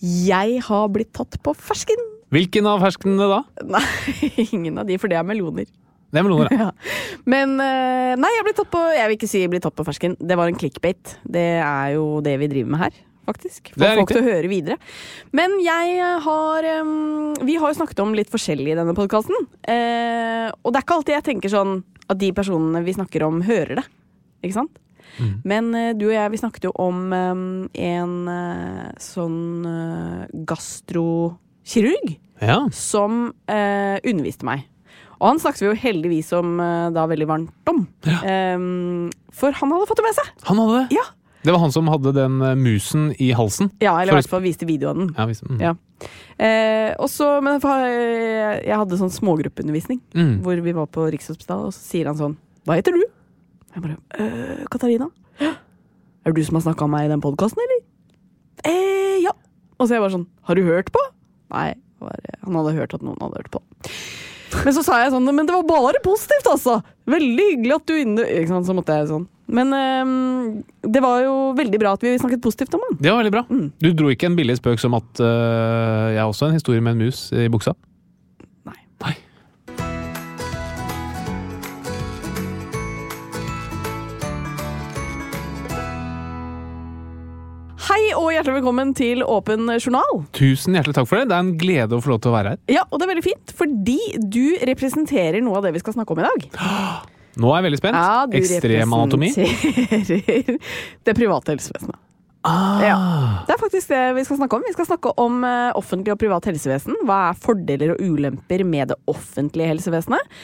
Jeg har blitt tatt på fersken! Hvilken av ferskene da? Nei, ingen av de, for det er meloner. Det er meloner. Ja. Men eh, Nei, jeg ble tatt på Jeg vil ikke si jeg ble tatt på fersken. Det var en clickbait. Det er jo det vi driver med her, faktisk. for folk til å høre videre. Men jeg har um, Vi har jo snakket om litt forskjellig i denne podkasten. og det er ikke alltid jeg tenker sånn at de personene vi snakker om, hører det. Ikke sant? Mm. Men eh, du og jeg, vi snakket jo om eh, en eh, sånn eh, gastrokirurg Ja. som underviste meg. Og han snakket vi jo heldigvis om da veldig varmt om. Ehm, for han hadde fått det med seg! Han hadde det. Ja, Det var han som hadde den musen i halsen. ja eller i hvert fall viste videoen. Ja, viste, mm. Ja. Eh, og så, men jeg hadde sånn smågruppeundervisning Mm. hvor vi var på Rikshospitalet, og så sier han sånn Hva heter du? Jeg bare «Øh, Katarina. «Hæ? Er det du som har snakka om meg i den podkasten, eller? Eh, ja. Og så jeg bare sånn Har du hørt på? Nei. Bare, han hadde hørt at noen hadde hørt på. Men så sa jeg sånn Men det var bare positivt, altså! Veldig hyggelig at du inne Ikke sant, så måtte jeg sånn. Men ehm, det var jo veldig bra at vi snakket positivt om han. Det var veldig bra. Mm. Du dro ikke en billig spøk som at øh, jeg har også en historie med en mus i buksa? Hei og hjertelig velkommen til Åpen journal. Tusen hjertelig takk for det. Det er en glede å få lov til å være her. Ja, og det er veldig fint, fordi du representerer noe av det vi skal snakke om i dag. Nå er jeg veldig spent. Ja, du representerer det private helsevesenet. Ah. Ja. Det er faktisk det vi skal snakke om. Vi skal snakke om eh, offentlig og privat helsevesen. Hva er fordeler og ulemper med det offentlige helsevesenet?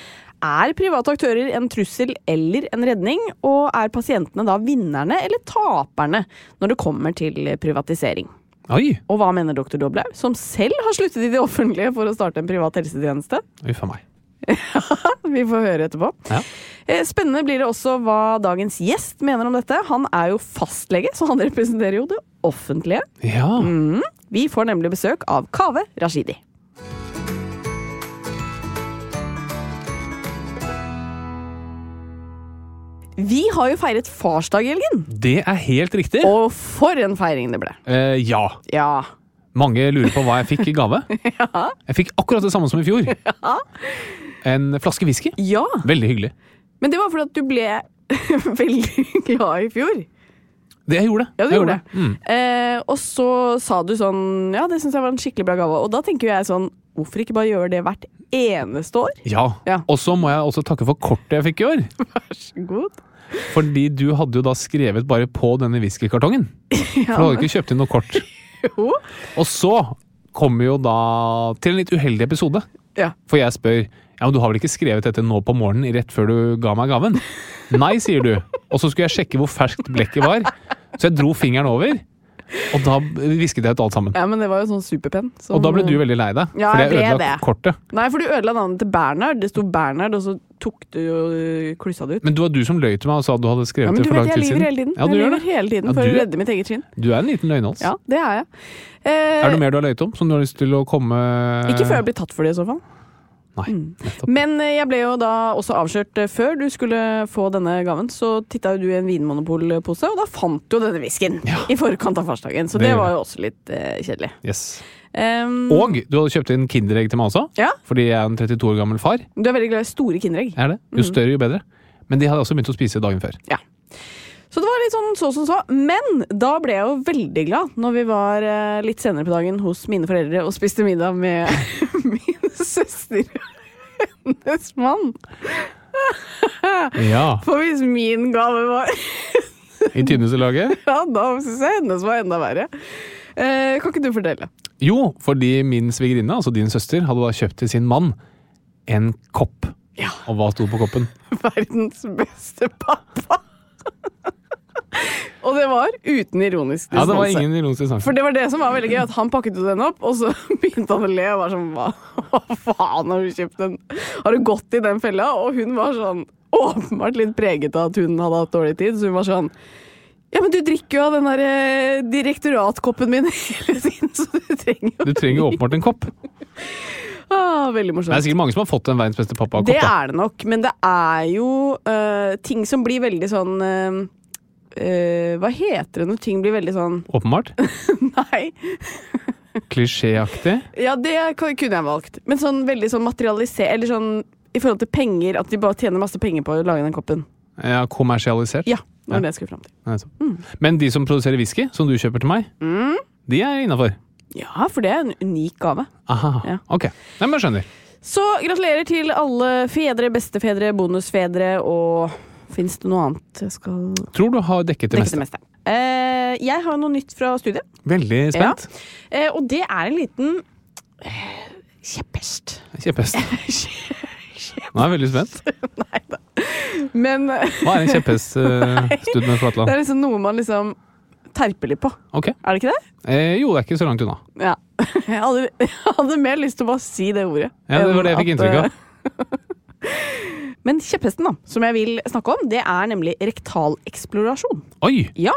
Er private aktører en trussel eller en redning? Og er pasientene da vinnerne eller taperne når det kommer til privatisering? Oi! Og hva mener doktor Doblaug, som selv har sluttet i det offentlige for å starte en privat helsetjeneste? Uff a meg. Vi får høre etterpå. Ja. Eh, Spennende blir det også hva dagens gjest mener om dette. Han er jo fastlege, så han representerer jo det offentlige. Ja. Mm. Vi får nemlig besøk av Kaveh Rashidi. Vi har jo feiret farsdag i helgen, Det er helt riktig. og for en feiring det ble. Eh, ja. Ja. Mange lurer på hva jeg fikk i gave. ja. Jeg fikk akkurat det samme som i fjor. Ja. En flaske whisky. ja. Veldig hyggelig. Men det var fordi at du ble veldig glad i fjor. Det jeg gjorde. Ja, du jeg gjorde det. Mm. Eh, og så sa du sånn Ja, det syns jeg var en skikkelig bra gave. Og da tenker jeg sånn Hvorfor ikke bare gjøre det hvert eneste år? Ja. Ja. Og så må jeg også takke for kortet jeg fikk i år. Vær så god. Fordi du hadde jo da skrevet bare på denne whiskykartongen. For du hadde ikke kjøpt inn noe kort. Jo. Og så kommer jo da til en litt uheldig episode. Ja. For jeg spør ja, men du har vel ikke skrevet dette nå på morgenen rett før du ga meg gaven? Nei, sier du. Og så skulle jeg sjekke hvor ferskt blekket var. Så jeg dro fingeren over, og da visket jeg ut alt sammen. ja, men det var jo sånn superpenn. som- Og da ble du veldig lei deg, Ja, jeg jeg ødela kortet. Nei, for du ødela navnet til Bernhard. Det sto Bernhard, og så tok du jo klussa det ut. Men det var du som løy til meg og sa at du hadde Ja, skrevet men det du for vet, lang jeg tid lyver siden. hele tiden. Ja, du jeg lyver hele tiden Ja, for du- å redde mitt eget skinn. Du er en liten løgnhals. Ja, det er jeg. Eh, Er det noe mer du har løyet om som du har lyst til å komme Ikke før jeg blir tatt for det, i så fall. Nei, nettopp. Men eh, jeg ble jo da også avslørt eh, før du skulle få denne gaven. Så titta jo du i en vinmonopolpose, og da fant du jo denne whiskyen Ja. i forkant av farsdagen. Så Det det, var jo også litt eh, kjedelig. Yes. Um, Og du hadde kjøpt inn Kinderegg til meg også, Ja. fordi jeg er en 32 år gammel far. du er veldig glad i store Kinderegg. Er det? Jo større, jo bedre. Men de hadde også begynt å spise dagen før. Så det var litt sånn så som så. Men da ble jeg jo veldig glad når vi var eh, litt senere på dagen hos mine foreldre og spiste middag med min søster hennes mann. Ja. For hvis min gave var I tynneste Ja, da syns jeg hennes var enda verre. Eh, kan ikke du fortelle? Jo, fordi min svigerinne, altså din søster, hadde da kjøpt til sin mann en kopp. Ja. Og hva sto på koppen? Verdens beste pappa. Og det var uten ironisk Ja, det var ingen ironisk distanse. For det var det som var veldig gøy, at han pakket jo den opp, og så begynte han å le og var sånn hva, hva faen har du kjøpt den? Har du gått i den fella? Og hun var sånn åpenbart litt preget av at hun hadde hatt dårlig tid, så hun var sånn ja, men du drikker jo av den der eh, direktoratkoppen min hele tiden, så du trenger jo Du trenger jo åpenbart en kopp. ah, Veldig morsomt. Det er sikkert mange som har fått en verdens beste pappa-kopp. Det da. er det nok, men det er jo uh, ting som blir veldig sånn eh, eh, Hva heter det når ting blir veldig sånn Åpenbart. Nei. Klisjéaktig. Ja, det kunne jeg valgt. Men sånn veldig sånn materialisert Eller sånn i forhold til penger, at de bare tjener masse penger på å lage den koppen. Ja, kommersialisert. Ja, det var Ja. det jeg skulle fram til. Nettopp. Men de som produserer whisky, som du kjøper til meg, Mm. de er innafor. Ja, for det er en unik gave. Aha. Ja. Ok. Nei, men jeg skjønner. Så gratulerer til alle fedre, bestefedre, bonusfedre og Fins det noe annet jeg skal Tror du har dekket det dekke det meste. Eh, jeg har noe nytt fra studiet. Veldig spent. Eh, og det er en liten eh, kjepphest. Kjepphest. Nå er jeg veldig spent. Men eh, Hva er en kjepphest, Studmen det Flatland? er liksom noe man liksom terper litt på. Ok. Er det ikke det? Eh, jo, det er ikke så langt unna. Ja. Jeg hadde, jeg hadde mer lyst til å bare si det ordet. Ja, det var det jeg fikk inntrykk av. Men kjepphesten, da, som jeg vil snakke om, det er nemlig rektaleksplorasjon. Oi! Ja.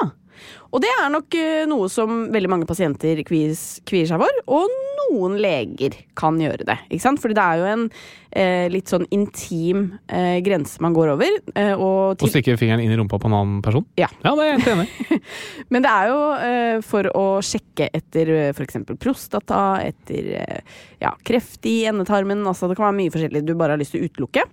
Og det er nok eh, noe som veldig mange pasienter kvier, kvier seg for, og noen leger kan gjøre det. Ikke sant? Fordi det er jo en eh, litt sånn intim eh, grense man går over. Eh, og til, stikke fingeren inn i rumpa på en annen person? Ja. Ja, det er jeg helt enig men det er jo eh, for å sjekke etter eh, f.eks. prostata, etter ja, kreft i endetarmen. Altså det kan være mye forskjellig du bare har lyst til å utelukke.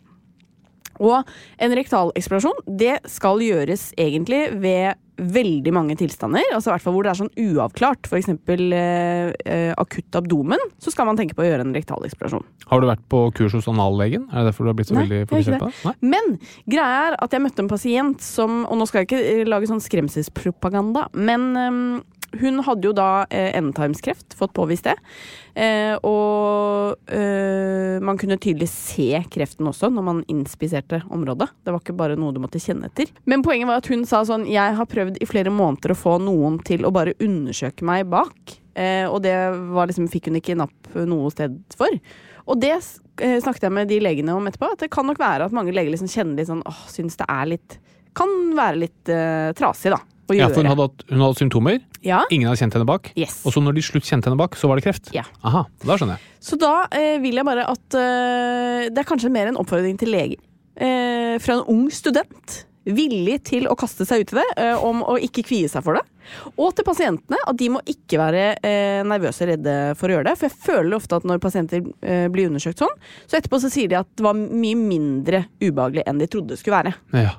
Og en rektaleksplosjon det skal gjøres egentlig ved veldig mange tilstander. Altså i hvert fall hvor det er sånn uavklart. F.eks. Eh, eh, akutt abdomen. Så skal man tenke på å gjøre en rektaleksplosjon. Har du vært på kurs hos anallegen? Er det derfor du har blitt så Nei, veldig fokusert på det? Men greia er at jeg møtte en pasient som Og nå skal jeg ikke eh, lage sånn skremselspropaganda, men ehm, hun hadde jo da eh, endetarmskreft, fått påvist det. Eh, og eh, man kunne tydelig se kreften også når man inspiserte området. Det var ikke bare noe du måtte kjenne etter. Men poenget var at hun sa sånn Jeg har prøvd i flere måneder å få noen til å bare undersøke meg bak. Eh, og det liksom, fikk hun ikke napp noe sted for. Og det snakket jeg med de legene om etterpå. At det kan nok være at mange leger liksom kjenner litt sånn åh, syns det er litt Kan være litt trasig, da. Å Ja, for hun hadde, hatt, hun hadde hatt symptomer. Ja. Ingen hadde kjent henne bak. Yes. Og så når de slutt kjente henne bak, så var det kreft? Ja. Aha, da skjønner jeg. Så da eh, vil jeg bare at eh, Det er kanskje mer en oppfordring til leger. Eh, fra en ung student. Villig til å kaste seg ut i det, eh, om å ikke kvie seg for det. Og til pasientene at de må ikke være eh, nervøse og redde for å gjøre det. For jeg føler ofte at når pasienter eh, blir undersøkt sånn, så etterpå så sier de at det var mye mindre ubehagelig enn de trodde det skulle være. Ja.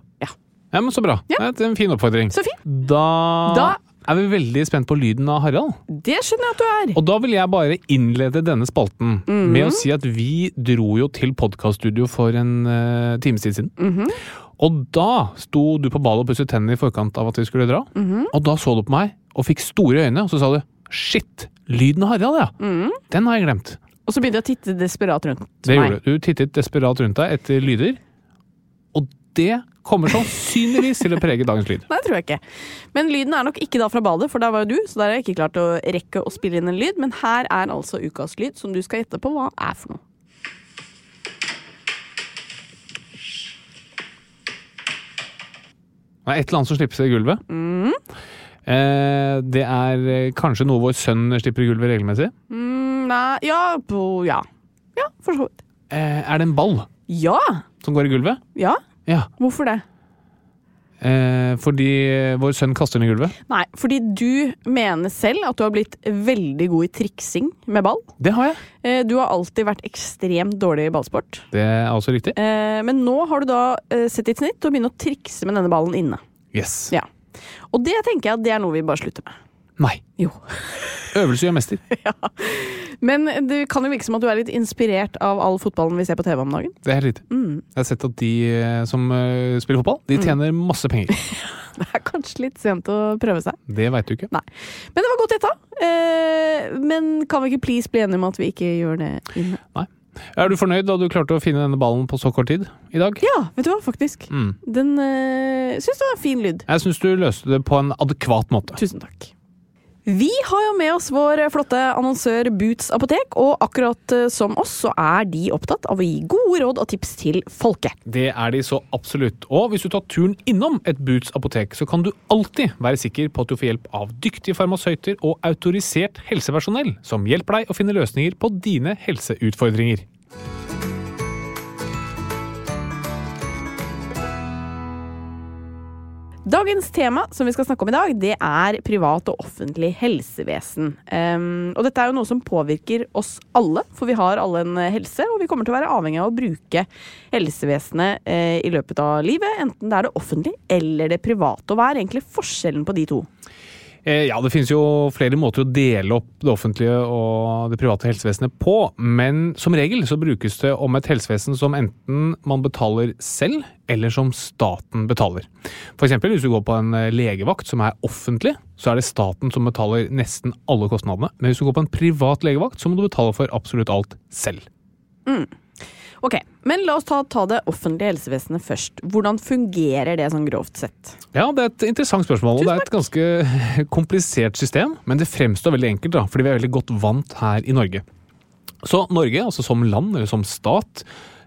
Ja. men så bra. Ja. Det er en fin oppfordring. Så fint. Da, Da- er vi veldig spent på lyden av Harald. Det skjønner jeg at du er. Og da vil jeg bare innlede denne spalten Mhm. med å si at vi dro jo til podkaststudio for en uh, times tid siden. -hmm. Og da sto du på ballet og pusset tennene i forkant av at vi skulle dra. Mhm. Og da så du på meg og fikk store øyne, og så sa du shit, lyden av Harald, ja. Mhm. Den har jeg glemt. Og så begynte jeg å titte desperat rundt Det meg. gjorde du. Du tittet desperat rundt deg etter lyder det kommer sannsynligvis til å prege dagens lyd. Nei, det tror jeg ikke. Men lyden er nok ikke da fra badet, for der var jo du, så der har jeg ikke klart å rekke å spille inn en lyd. Men her er altså ukas lyd, som du skal gjette på hva er for noe. Det er et eller annet som slipper seg i gulvet. Mm. Eh, det er eh, kanskje noe vår sønn slipper i gulvet regelmessig? Mm, nei Ja. Bo, ja. ja, for så vidt. Eh, er det en ball? Ja. Som går i gulvet? Ja. Ja. hvorfor det? Eh, fordi vår sønn kaster den i gulvet? Nei, fordi du mener selv at du har blitt veldig god i triksing med ball. Det har jeg. Eh, Du har alltid vært ekstremt dårlig i ballsport. Det er også riktig. Eh, Men nå har du da eh, sett ditt snitt og begynner å trikse med denne ballen inne. Yes. Ja. Og det tenker jeg at det er noe vi bare slutter med. Nei. Jo. Øvelse gjør mester. Men det kan jo virke som at du er litt inspirert av all fotballen vi ser på TV om dagen. Det er helt riktig. Mm. Jeg har sett at de eh, som eh, spiller fotball, de tjener masse penger. Det er kanskje litt sent å prøve seg. Det veit du ikke. Men det var godt gjetta. Eh, men kan vi ikke please bli enige om at vi ikke gjør det inne? Er du fornøyd da du klarte å finne denne ballen på så kort tid i dag? Ja, vet du hva, faktisk. Mm. Den øh, syns det var en fin lyd. Jeg syns du løste det på en adekvat måte. Tusen takk. Vi har jo med oss vår flotte annonsør Boots apotek, og akkurat eh, som oss så er de opptatt av å gi gode råd og tips til folket. Det er de så absolutt. Og hvis du tar turen innom et Boots apotek, så kan du alltid være sikker på at du får hjelp av dyktige farmasøyter og autorisert helsepersonell som hjelper deg å finne løsninger på dine helseutfordringer. Dagens tema som vi skal snakke om i dag, det er privat og offentlig helsevesen. Um, og dette er jo noe som påvirker oss alle, for vi har alle en helse, og vi kommer til å være avhengig av å bruke helsevesenet uh, i løpet av livet, enten det er det offentlige eller det private. Og hva er egentlig forskjellen på de to? Eh, Ja, det finnes jo flere måter å dele opp det offentlige og det private helsevesenet på, men som regel så brukes det om et helsevesen som enten man betaler selv, eller som staten betaler. Eksempel hvis du går på en eh, legevakt som er offentlig, så er det staten som betaler nesten alle kostnadene. Men hvis du går på en privat legevakt, så må du betale for absolutt alt selv. Ok, Men la oss ta, ta det offentlige helsevesenet først. Hvordan fungerer det sånn grovt sett? Ja, det er et interessant spørsmål, og det er et ganske komplisert system. Men det fremstår veldig enkelt, da, fordi vi er veldig godt vant her i Norge. Så Norge, altså som land eller som stat,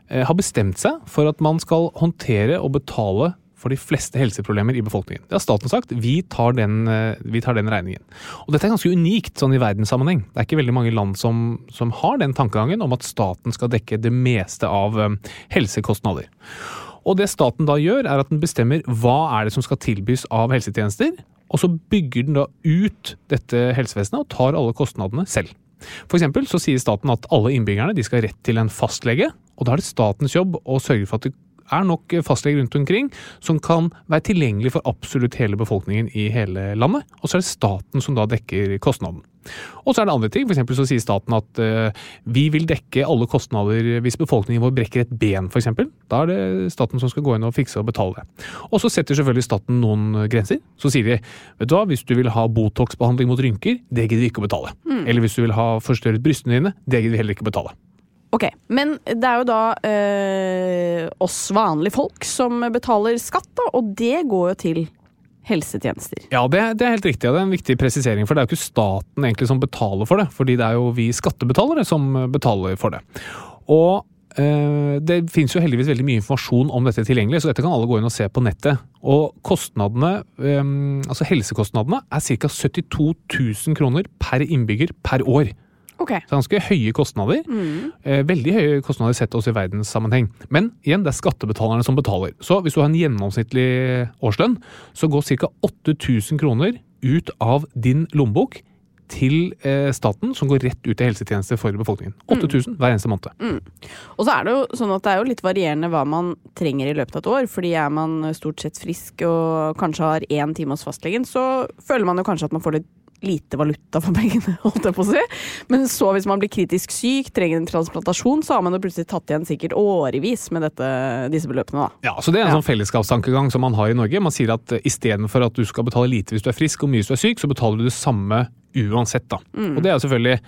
eh, har bestemt seg for at man skal håndtere og betale for de fleste helseproblemer i befolkningen. Det har staten sagt. Vi tar den, eh, vi tar den regningen. Og dette er ganske unikt sånn i verdenssammenheng. Det er ikke veldig mange land som, som har den tankegangen om at staten skal dekke det meste av eh, helsekostnader. Og det staten da gjør, er at den bestemmer hva er det som skal tilbys av helsetjenester, og så bygger den da ut dette helsevesenet og tar alle kostnadene selv. For så sier staten at alle innbyggerne de skal ha rett til en fastlege, og da er det statens jobb å sørge for at det er nok fastleger rundt omkring som kan være tilgjengelig for absolutt hele befolkningen i hele landet. Og så er det staten som da dekker kostnaden. Og så er det andre ting. Eksempel så sier staten at uh, vi vil dekke alle kostnader hvis befolkningen vår brekker et ben, f.eks. Da er det staten som skal gå inn og fikse og betale det. Og så setter selvfølgelig staten noen grenser. Så sier de vet du hva, hvis du vil ha Botox-behandling mot rynker, det gidder vi ikke å betale. Eller hvis du vil ha forstørret brystene dine, det gidder vi heller ikke å betale. Ok, Men det er jo da eh, oss vanlige folk som betaler skatt, da, og det går jo til helsetjenester. Ja, det, det er helt riktig, og det er en viktig presisering. For det er jo ikke staten egentlig som betaler for det, fordi det er jo vi skattebetalere som betaler for det. Og eh, det finnes jo heldigvis veldig mye informasjon om dette tilgjengelig, så dette kan alle gå inn og se på nettet. Og kostnadene, eh, altså helsekostnadene, er ca. 72 000 kroner per innbygger per år. Ok. Så ganske høye kostnader. Mm. veldig høye kostnader sett også i verdenssammenheng. Men igjen, det er skattebetalerne som betaler. Så hvis du har en gjennomsnittlig årslønn, så går ca. 8000 kroner ut av din lommebok til eh, staten, som går rett ut til helsetjenester for befolkningen. 8000 hver eneste måned. Og så er det jo sånn at det er jo litt varierende hva man trenger i løpet av et år. fordi er man stort sett frisk og kanskje har én time hos fastlegen, så føler man jo kanskje at man får litt lite valuta for pengene, holdt jeg på å si. Men så hvis man blir kritisk syk, trenger en transplantasjon, så har man jo plutselig tatt igjen sikkert årevis med dette, disse beløpene, da. Ja, så Det er en Ja. sånn fellesskapstankegang som man har i Norge. Man sier at eh, istedenfor at du skal betale lite hvis du er frisk og mye hvis du er syk, så betaler du det samme uansett. da. Og det er jo selvfølgelig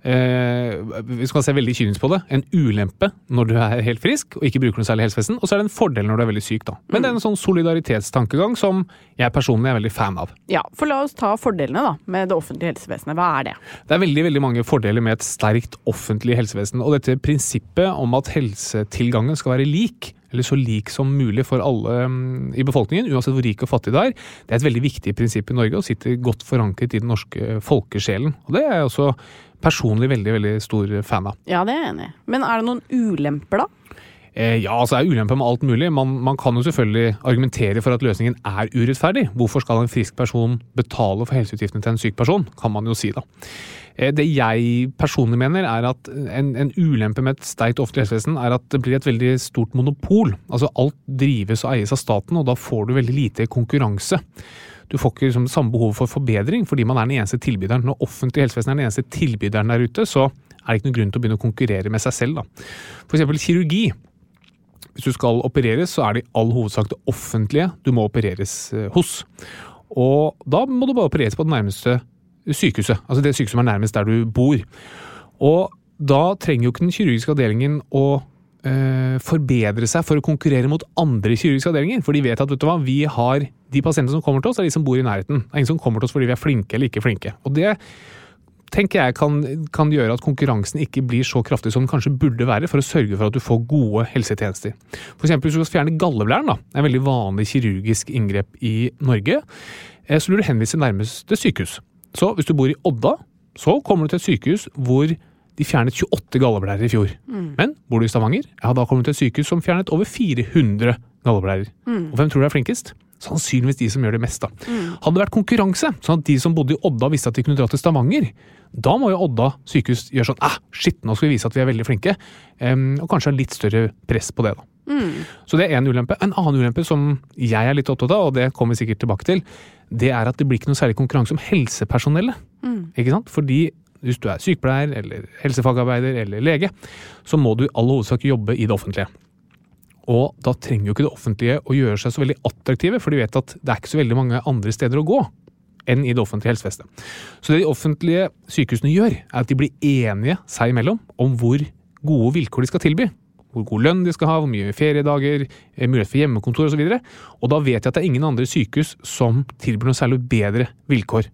Eh, vi skal se veldig kynisk på det. En ulempe når du er helt frisk og ikke bruker noe særlig helsevesen, og så er det en fordel når du er veldig syk. da. Men det er en sånn solidaritetstankegang som jeg personlig er veldig fan av. Ja, for la oss ta fordelene da, med det offentlige helsevesenet. Hva er det? Det er veldig veldig mange fordeler med et sterkt offentlig helsevesen. Og dette prinsippet om at helsetilgangen skal være lik, eller så lik som mulig for alle mm, i befolkningen, uansett hvor rik og fattig det er, det er et veldig viktig prinsipp i Norge og sitter godt forankret i den norske folkesjelen. Og det er også personlig veldig, veldig stor fan av. Ja, det er jeg enig i. Men er det noen ulemper, da? Eh, ja, altså det er ulemper med alt mulig. Man, man, kan jo selvfølgelig argumentere for at løsningen er urettferdig. Hvorfor skal en frisk person betale for helseutgiftene til en syk person, kan man jo si da. Eh, det jeg personlig mener er at en, en ulempe med et sterkt offentlig helsevesen er at det blir et veldig stort monopol. Altså alt drives og eies av staten, og da får du veldig lite konkurranse. Du får ikke liksom, samme behov for forbedring fordi man er den eneste tilbyderen. Når offentlig helsevesen er den eneste tilbyderen der ute, så er det ikke noen grunn til å begynne å konkurrere med seg selv. Da. For eksempel kirurgi. Hvis du skal opereres, så er det i all hovedsak det offentlige du må opereres eh, hos. Og da må du bare opereres på det nærmeste sykehuset. Altså det sykehuset som er nærmest der du bor. Og da trenger jo ikke den kirurgiske avdelingen å øh, forbedre seg for å konkurrere mot andre kirurgiske avdelinger. For de vet at vet hva, vi har de pasientene som kommer til oss, er de som bor i nærheten. Det er ingen som kommer til oss fordi vi er flinke eller ikke flinke. Og det tenker jeg kan, kan, gjøre at konkurransen ikke blir så kraftig som den kanskje burde være, for å sørge for at du får gode helsetjenester. For eksempel hvis du skal fjerne galleblæren, da, en veldig vanlig kirurgisk inngrep i Norge, eh, så blir du henvist til nærmeste sykehus. Så hvis du bor i Odda, så kommer du til et sykehus hvor de fjernet 28 galleblærer i fjor. Mm. Men bor du i Stavanger, Jeg har da kommet til et sykehus som fjernet over 400 galleblærer. Mm. Og hvem tror du er flinkest? Sannsynligvis de som gjør det mest, da. Mm. Hadde det vært konkurranse, sånn at de som bodde i Odda visste at de kunne dra til Stavanger, da må jo Odda sykehus gjøre sånn ah, shit, nå skal vi vise at vi er veldig flinke. Um, og kanskje ha litt større press på det, da. Mm. Så det er én ulempe. En annen ulempe som jeg er litt opptatt av, og det kommer vi sikkert tilbake til, det er at det blir ikke noe særlig konkurranse om helsepersonellet. Mm. Ikke sant? Fordi hvis du er sykepleier eller helsefagarbeider eller lege, så må du i all hovedsak jobbe i det offentlige. Og da trenger jo ikke det offentlige å gjøre seg så veldig attraktive, for de vet at det er ikke så veldig mange andre steder å gå enn i det offentlige helsevesenet. Så det de offentlige sykehusene gjør, er at de blir enige seg imellom om hvor gode vilkår de skal tilby. Hvor god lønn de skal ha, hvor mye feriedager, eh, mulighet for hjemmekontor osv. Og, så og da vet jeg at det er ingen andre sykehus som tilbyr noe særlig bedre vilkår.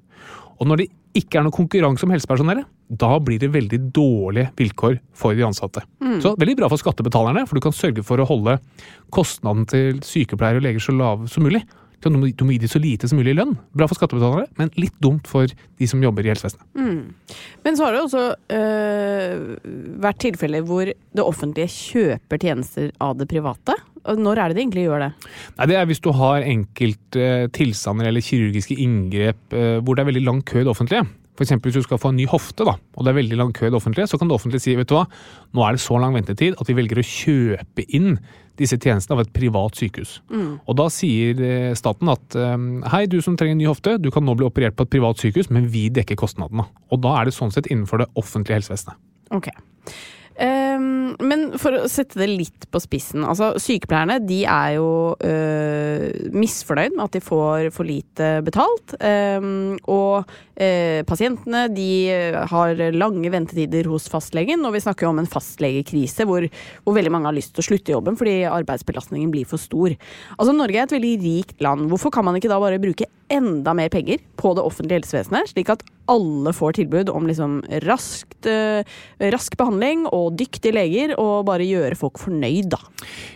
Og når det ikke er noe konkurranse om helsepersonellet, da blir det veldig dårlige vilkår for de ansatte. Mm. Så veldig bra for skattebetalerne, for du kan sørge for å holde kostnaden til sykepleiere og leger så lav som mulig. Du må, du må gi dem så lite som mulig i lønn. Bra for skattebetalerne, men litt dumt for de som jobber i helsevesenet. Mm. Men så har det også øh, vært tilfeller hvor det offentlige kjøper tjenester av det private. Når er det de egentlig gjør det? Nei, Det er hvis du har enkelte tilstander eller kirurgiske inngrep øh, hvor det er veldig lang kø i det offentlige. F.eks. hvis du skal få en ny hofte, da, og det er veldig lang kø i det offentlige, så kan det offentlige si vet du hva, nå er det så lang ventetid at vi velger å kjøpe inn disse tjenestene av et privat sykehus. Mm. Og da sier eh, staten at eh, hei, du som trenger en ny hofte, du kan nå bli operert på et privat sykehus, men vi dekker kostnadene. Og da er det sånn sett innenfor det offentlige helsevesenet. Ok. Um, men for å sette det litt på spissen. altså Sykepleierne de er jo uh, misfornøyd med at de får for lite betalt. Um, og uh, pasientene de har lange ventetider hos fastlegen. Og vi snakker jo om en fastlegekrise hvor, hvor, veldig mange har lyst til å slutte i jobben fordi arbeidsbelastningen blir for stor. Altså Norge er et veldig rikt land. Hvorfor kan man ikke da bare bruke enda mer penger på det offentlige helsevesenet, slik at alle får tilbud om liksom raskt, uh, rask behandling og dyktige leger, og bare gjøre folk fornøyd, da.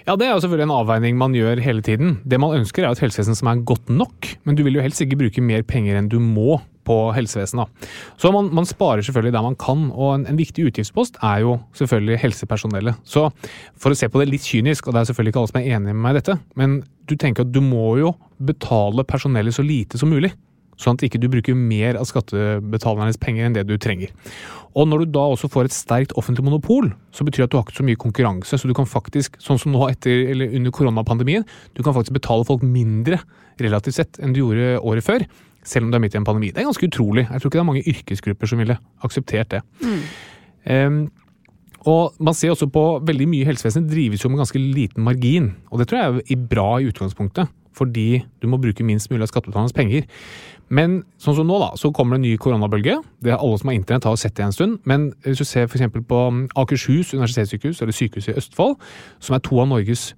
Ja, det er jo selvfølgelig en avveining man gjør hele tiden. Det man ønsker er et helsevesen som er godt nok, men du vil jo helst ikke bruke mer penger enn du må på helsevesenet. Så man, man, sparer selvfølgelig der man kan, og en, en, viktig utgiftspost er jo selvfølgelig helsepersonellet. Så for å se på det litt kynisk, og det er selvfølgelig ikke alle som er enig med meg i dette, men du tenker at du må jo betale personellet så lite som mulig. Sånn at ikke du bruker mer av skattebetalernes penger enn det du trenger. Og når du da også får et sterkt offentlig monopol, så betyr det at du har ikke så mye konkurranse. Så du kan faktisk, sånn som nå etter, eller under koronapandemien, du kan faktisk betale folk mindre relativt sett enn du gjorde året før. Selv om du er midt i en pandemi. Det er ganske utrolig. Jeg tror ikke det er mange yrkesgrupper som ville akseptert det. Mm. Um, og man ser også på veldig mye helsevesen drives jo med ganske liten margin. Og det tror jeg er bra i utgangspunktet, fordi du må bruke minst mulig av skattebetalernes penger. Men sånn som nå, da, så kommer det en ny koronabølge. Det er alle som har internett, har sett det en stund. Men hvis du ser f.eks. på Akershus universitetssykehus, eller Sykehuset i Østfold, som er to av Norges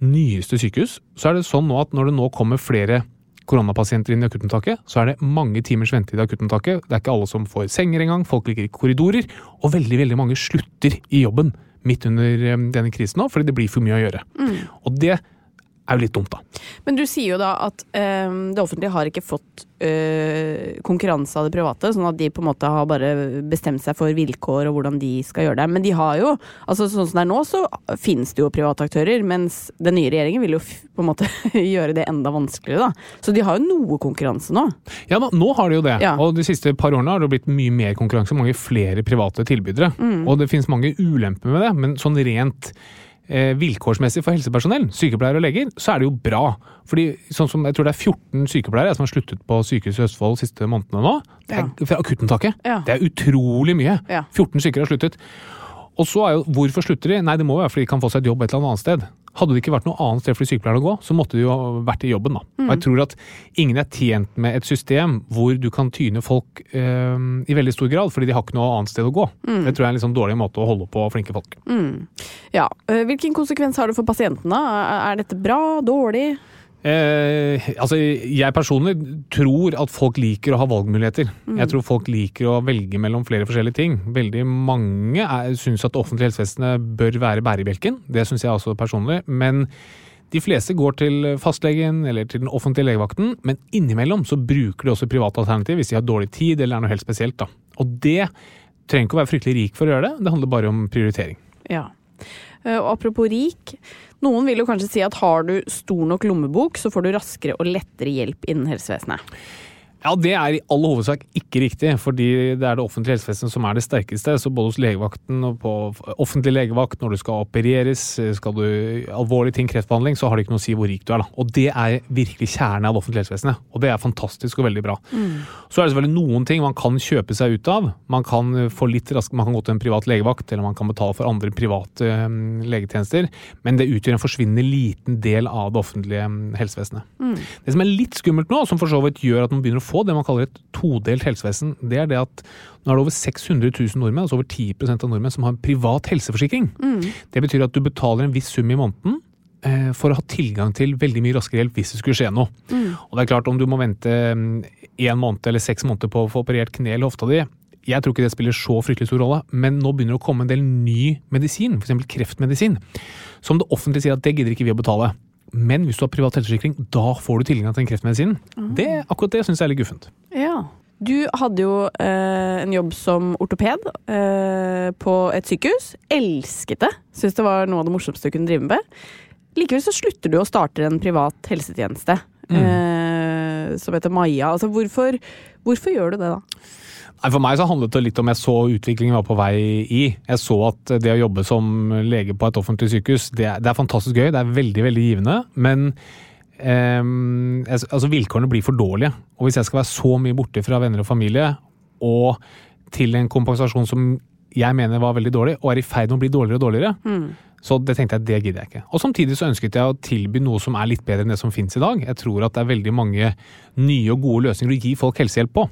nyeste sykehus, så er det sånn nå at når det nå kommer flere koronapasienter inn i akuttmottaket, så er det mange timers ventetid i akuttmottaket. Det er ikke alle som får senger engang, folk ligger i korridorer, og veldig, veldig mange slutter i jobben midt under eh, denne krisen nå, fordi det blir for mye å gjøre. Og det er jo litt dumt, da. Men du sier jo da at øh, det offentlige har ikke fått øh, konkurranse av det private, sånn at de på en måte har bare bestemt seg for vilkår og hvordan de skal gjøre det. Men de har jo, altså sånn som det er nå, så finnes det jo private aktører, mens den nye regjeringen vil jo på en måte gjøre det enda vanskeligere, da. Så de har jo noe konkurranse nå. Ja, nå har de jo det. Ja. Og de siste par årene har det blitt mye mer konkurranse, mange flere private tilbydere. Og det finnes mange ulemper med det, men sånn rent vilkårsmessig for helsepersonell, sykepleiere og leger, så er det jo bra. Fordi sånn som jeg tror det er 14 sykepleiere som har sluttet på sykehuset i Østfold de siste månedene nå. Det er fra akuttmottaket. Ja. Det er utrolig mye. Ja. 14 stykker har sluttet. Og så er jo, Hvorfor slutter de? Nei, Det må jo være fordi de kan få seg et jobb et eller annet sted. Hadde det ikke vært noe annet sted for de sykepleierne å gå, så måtte de jo ha vært i jobben. da. Og jeg tror at ingen er tjent med et system hvor du kan tyne folk eh, i veldig stor grad, fordi de har ikke noe annet sted å gå. Det tror jeg er en sånn dårlig måte å holde på flinke folk. Ja. eh, Hvilken konsekvens har det for pasientene? Er dette bra? Dårlig? Eh, altså, jeg personlig tror at folk liker å ha valgmuligheter. Jeg tror folk liker å velge mellom flere forskjellige ting. Veldig mange syns at det offentlige helsevesenet bør være bærebjelken. Det syns jeg også personlig. Men de fleste går til fastlegen eller til den offentlige legevakten, men innimellom så bruker de også private alternativ hvis de har dårlig tid eller er noe helt spesielt. da. Og det trenger ikke å være fryktelig rik for å gjøre det, det handler bare om prioritering. Ja. Eh, Og apropos rik. Noen vil jo kanskje si at har du stor nok lommebok, så får du raskere og lettere hjelp innen helsevesenet. Ja, Det er i all hovedsak ikke riktig, fordi det er det offentlige helsevesenet som er det sterkeste. Så både hos legevakten og på offentlig legevakt, når du skal opereres, skal du alvorlige ting, kreftbehandling, så har det ikke noe å si hvor rik du er. da. Og det er virkelig kjernen av det offentlige helsevesenet. Og det er fantastisk og veldig bra. Så er det selvfølgelig noen ting man kan kjøpe seg ut av. Man kan få litt rask, man kan gå til en privat legevakt, eller man kan betale for andre private eh, legetjenester. Men det utgjør en forsvinnende liten del av det offentlige helsevesenet. helsevesenet. Det som er litt skummelt nå, som for så vidt gjør at man begynner å få det man kaller et todelt helsevesen, det er det at nå er det over 600 000 nordmenn, altså over 10% av nordmenn, som har en privat helseforsikring. Det betyr at du betaler en viss sum i måneden eh, for å ha tilgang til veldig mye raskere hjelp hvis det skulle skje noe. Og det er klart, om du må vente én måned eller seks måneder på å få operert kne eller hofta di, jeg tror ikke det spiller så fryktelig stor rolle, men nå begynner det å komme en del ny medisin, f.eks. kreftmedisin, som det offentlige sier at det gidder ikke vi å betale. Men hvis du har privat helseforsikring, da får du tilgang til den kreftmedisinen. Det, akkurat det syns jeg er litt guffent. Ja. Du hadde jo eh, en jobb som ortoped eh, på et sykehus. Elsket det. Syns det var noe av det morsomste du kunne drive med. Likevel så slutter du og starter en privat helsetjeneste eh, som heter Maja. Altså, hvorfor, hvorfor gjør du det, da? Nei, For meg så handlet det litt om jeg så utviklingen var på vei i. Jeg så at det å jobbe som lege på et offentlig sykehus, det er, det er fantastisk gøy. Det er veldig, veldig givende. Men eh, altså vilkårene blir for dårlige. Og hvis jeg skal være så mye borte fra venner og familie, og til en kompensasjon som jeg mener var veldig dårlig, og er i ferd med å bli dårligere og dårligere, så det tenkte jeg, det gidder jeg ikke. Og samtidig så ønsket jeg å tilby noe som er litt bedre enn det som finnes i dag. Jeg tror at det er veldig mange nye og gode løsninger å gi folk helsehjelp på.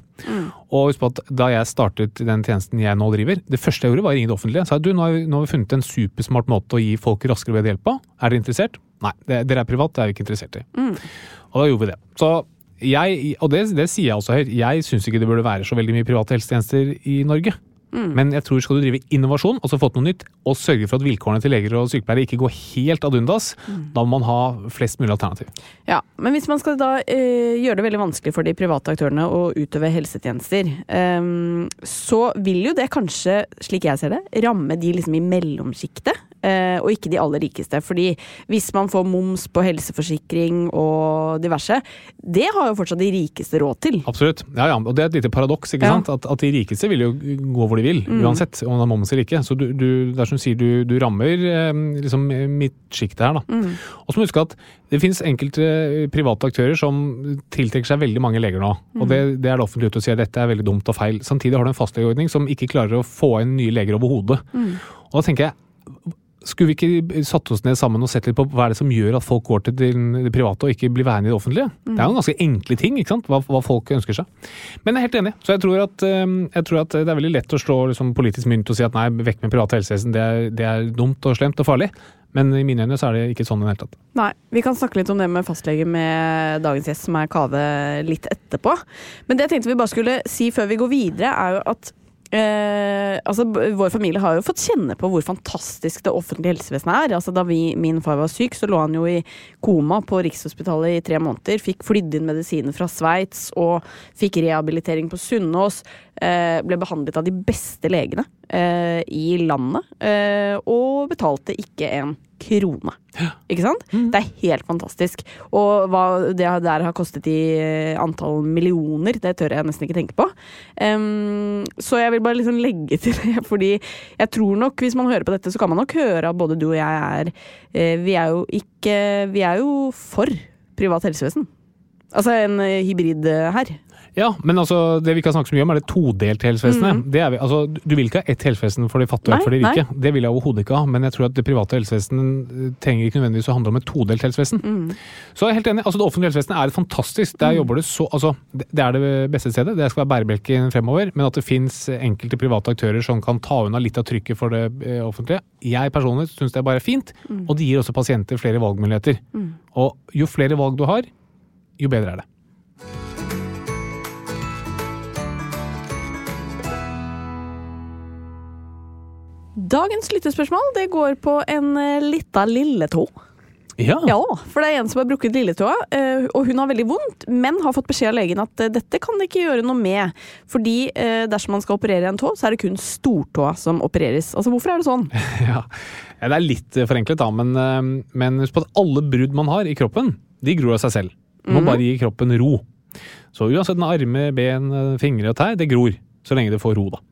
Og husk på at da jeg startet den tjenesten jeg nå driver, det første jeg gjorde var å ringe det offentlige. Jeg sa du, nå har, vi, nå har vi funnet en supersmart måte å gi folk raskere bedre hjelp på. Er dere interessert? Nei, det, dere er privat, det er vi ikke interessert i. Og da gjorde vi det. Så jeg, og det, det sier jeg også høyt, jeg syns ikke det burde være så veldig mye private helsetjenester i Norge. Men jeg tror skal du drive innovasjon, altså fått noe nytt, og sørge for at vilkårene til leger og sykepleiere ikke går helt ad undas, da må man ha flest mulig alternativ. Ja, Men hvis man skal da eh, gjøre det veldig vanskelig for de private aktørene å utøve helsetjenester, eh, så vil jo det kanskje, slik jeg ser det, ramme de liksom i mellomsjiktet. Eh, og ikke de aller rikeste. Fordi hvis man får moms på helseforsikring og diverse, det har jo fortsatt de rikeste råd til. Absolutt. Ja, ja. Og det er et lite paradoks, ikke Ja. sant? At, at de rikeste vil jo gå hvor de vil, uansett om det er moms eller ikke. Så du, du, det er som du sier, du, du rammer eh, liksom midtsjiktet her, da. Og så må du huske at det finnes enkelte private aktører som tiltrekker seg veldig mange leger nå. Og det, det er det offentlige ute og sier at dette er veldig dumt og feil. Samtidig har du en fastlegeordning som ikke klarer å få inn nye leger overhodet. Og da tenker jeg skulle vi ikke satt oss ned sammen og sett litt på hva er det som gjør at folk går til det private og ikke blir værende i det offentlige? Det er jo ganske enkle ting, ikke sant? Hva, hva folk ønsker seg. Men jeg er helt enig. Så jeg tror at, eh, jeg tror at det er veldig lett å slå liksom, politisk mynt og si at nei, vekk med privat helsevesen, det er, det er dumt og slemt og farlig. Men i mine øyne så er det ikke sånn i det hele tatt. Nei, Vi kan snakke litt om det med fastlege med dagens gjest, som er Kave, litt etterpå. Men det jeg tenkte vi bare skulle si før vi går videre, er jo at Eh, altså, vår familie har jo fått kjenne på hvor fantastisk det offentlige helsevesenet er. Altså, da vi, min far var syk, så lå han jo i koma på Rikshospitalet i tre måneder. Fikk flydd inn medisiner fra Sveits og fikk rehabilitering på Sunnaas. Eh, ble behandlet av de beste legene eh, i landet. Eh, og betalte ikke en krone. Ikke sant? Det er helt fantastisk. Og hva det der har kostet i eh, antall millioner, det tør jeg nesten ikke tenke på. Um, så jeg vil bare liksom legge til det, fordi jeg tror nok, hvis man hører på dette, så kan man nok høre at både du og jeg er eh, Vi er jo ikke Vi er jo for privat helsevesen. Altså en hybrid eh, her. Ja, men altså, det vi ikke har snakket så mye om, er det todelte helsevesenet. Det er vi, altså, du vil ikke ha ett helsevesen for de fattige og for de nei. Det vil jeg overhodet ikke ha, men jeg tror at det private helsevesenet eh, trenger ikke nødvendigvis å handle om et todelt helsevesen. Så jeg er helt enig. altså Det offentlige helsevesenet er fantastisk. Der jobber det så altså, Det er det beste stedet. Det skal være bærebjelken fremover. Men at det fins enkelte private aktører som kan ta unna litt av trykket for det eh, offentlige. Jeg personlig syns det er bare fint, og det gir også pasienter flere valgmuligheter. Og jo flere valg du har, jo bedre er det. Dagens lyttespørsmål det går på en eh, lita lilletå. Ja. Ja, for det er en som har brukket lilletåa, eh, og hun har veldig vondt, men har fått beskjed av legen at eh, dette kan det ikke gjøre noe med. Fordi dersom man skal operere en tå, så er det kun stortåa som opereres. Altså, hvorfor er det sånn? Ja. Det er litt forenklet, da, men, men husk på at alle brudd man har i kroppen, de gror av seg selv. Du må bare gi kroppen ro. Så uansett med armer, ben, fingre og tær, det gror. Så lenge det får ro, da.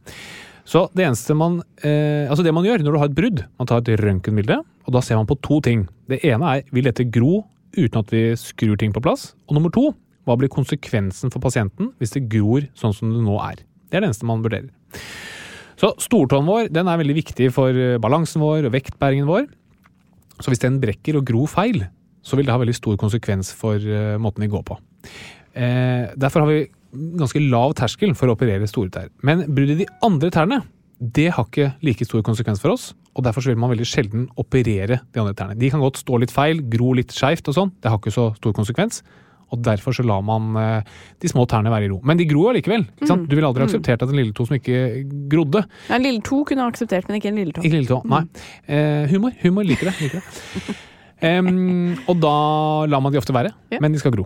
Så det eneste man eh, Altså det man gjør når du har et brudd, man tar et røntgenbilde, og da ser man på to ting. Det ene er vil dette gro uten at vi skrur ting på plass? Og nummer to, hva blir konsekvensen for pasienten hvis det gror sånn som det nå er? Det er det eneste man vurderer. Så stortåen vår den er veldig viktig for eh, balansen vår og vektbæringen vår. Så hvis den brekker og gror feil, så vil det ha veldig stor konsekvens for eh, måten vi går på. Eh, derfor har vi ganske lav terskel for å operere store tær. Men brudd i de andre tærne, det har ikke like stor konsekvens for oss. Og derfor vil man veldig sjelden operere de andre tærne. De kan godt stå litt feil, gro litt skeivt og sånn. Det har ikke så stor konsekvens. Og derfor så lar man eh, de små tærne være i ro. Men de gror allikevel. Ikke sant? Du ville aldri akseptert at en lille to som ikke grodde, Ja, en lille to kunne ha akseptert, men ikke en lille tå. ikke lille tå. Nei. Eh, humor. Humor liker det. Liker det. um, og da lar man de ofte være, Ja. men de skal gro.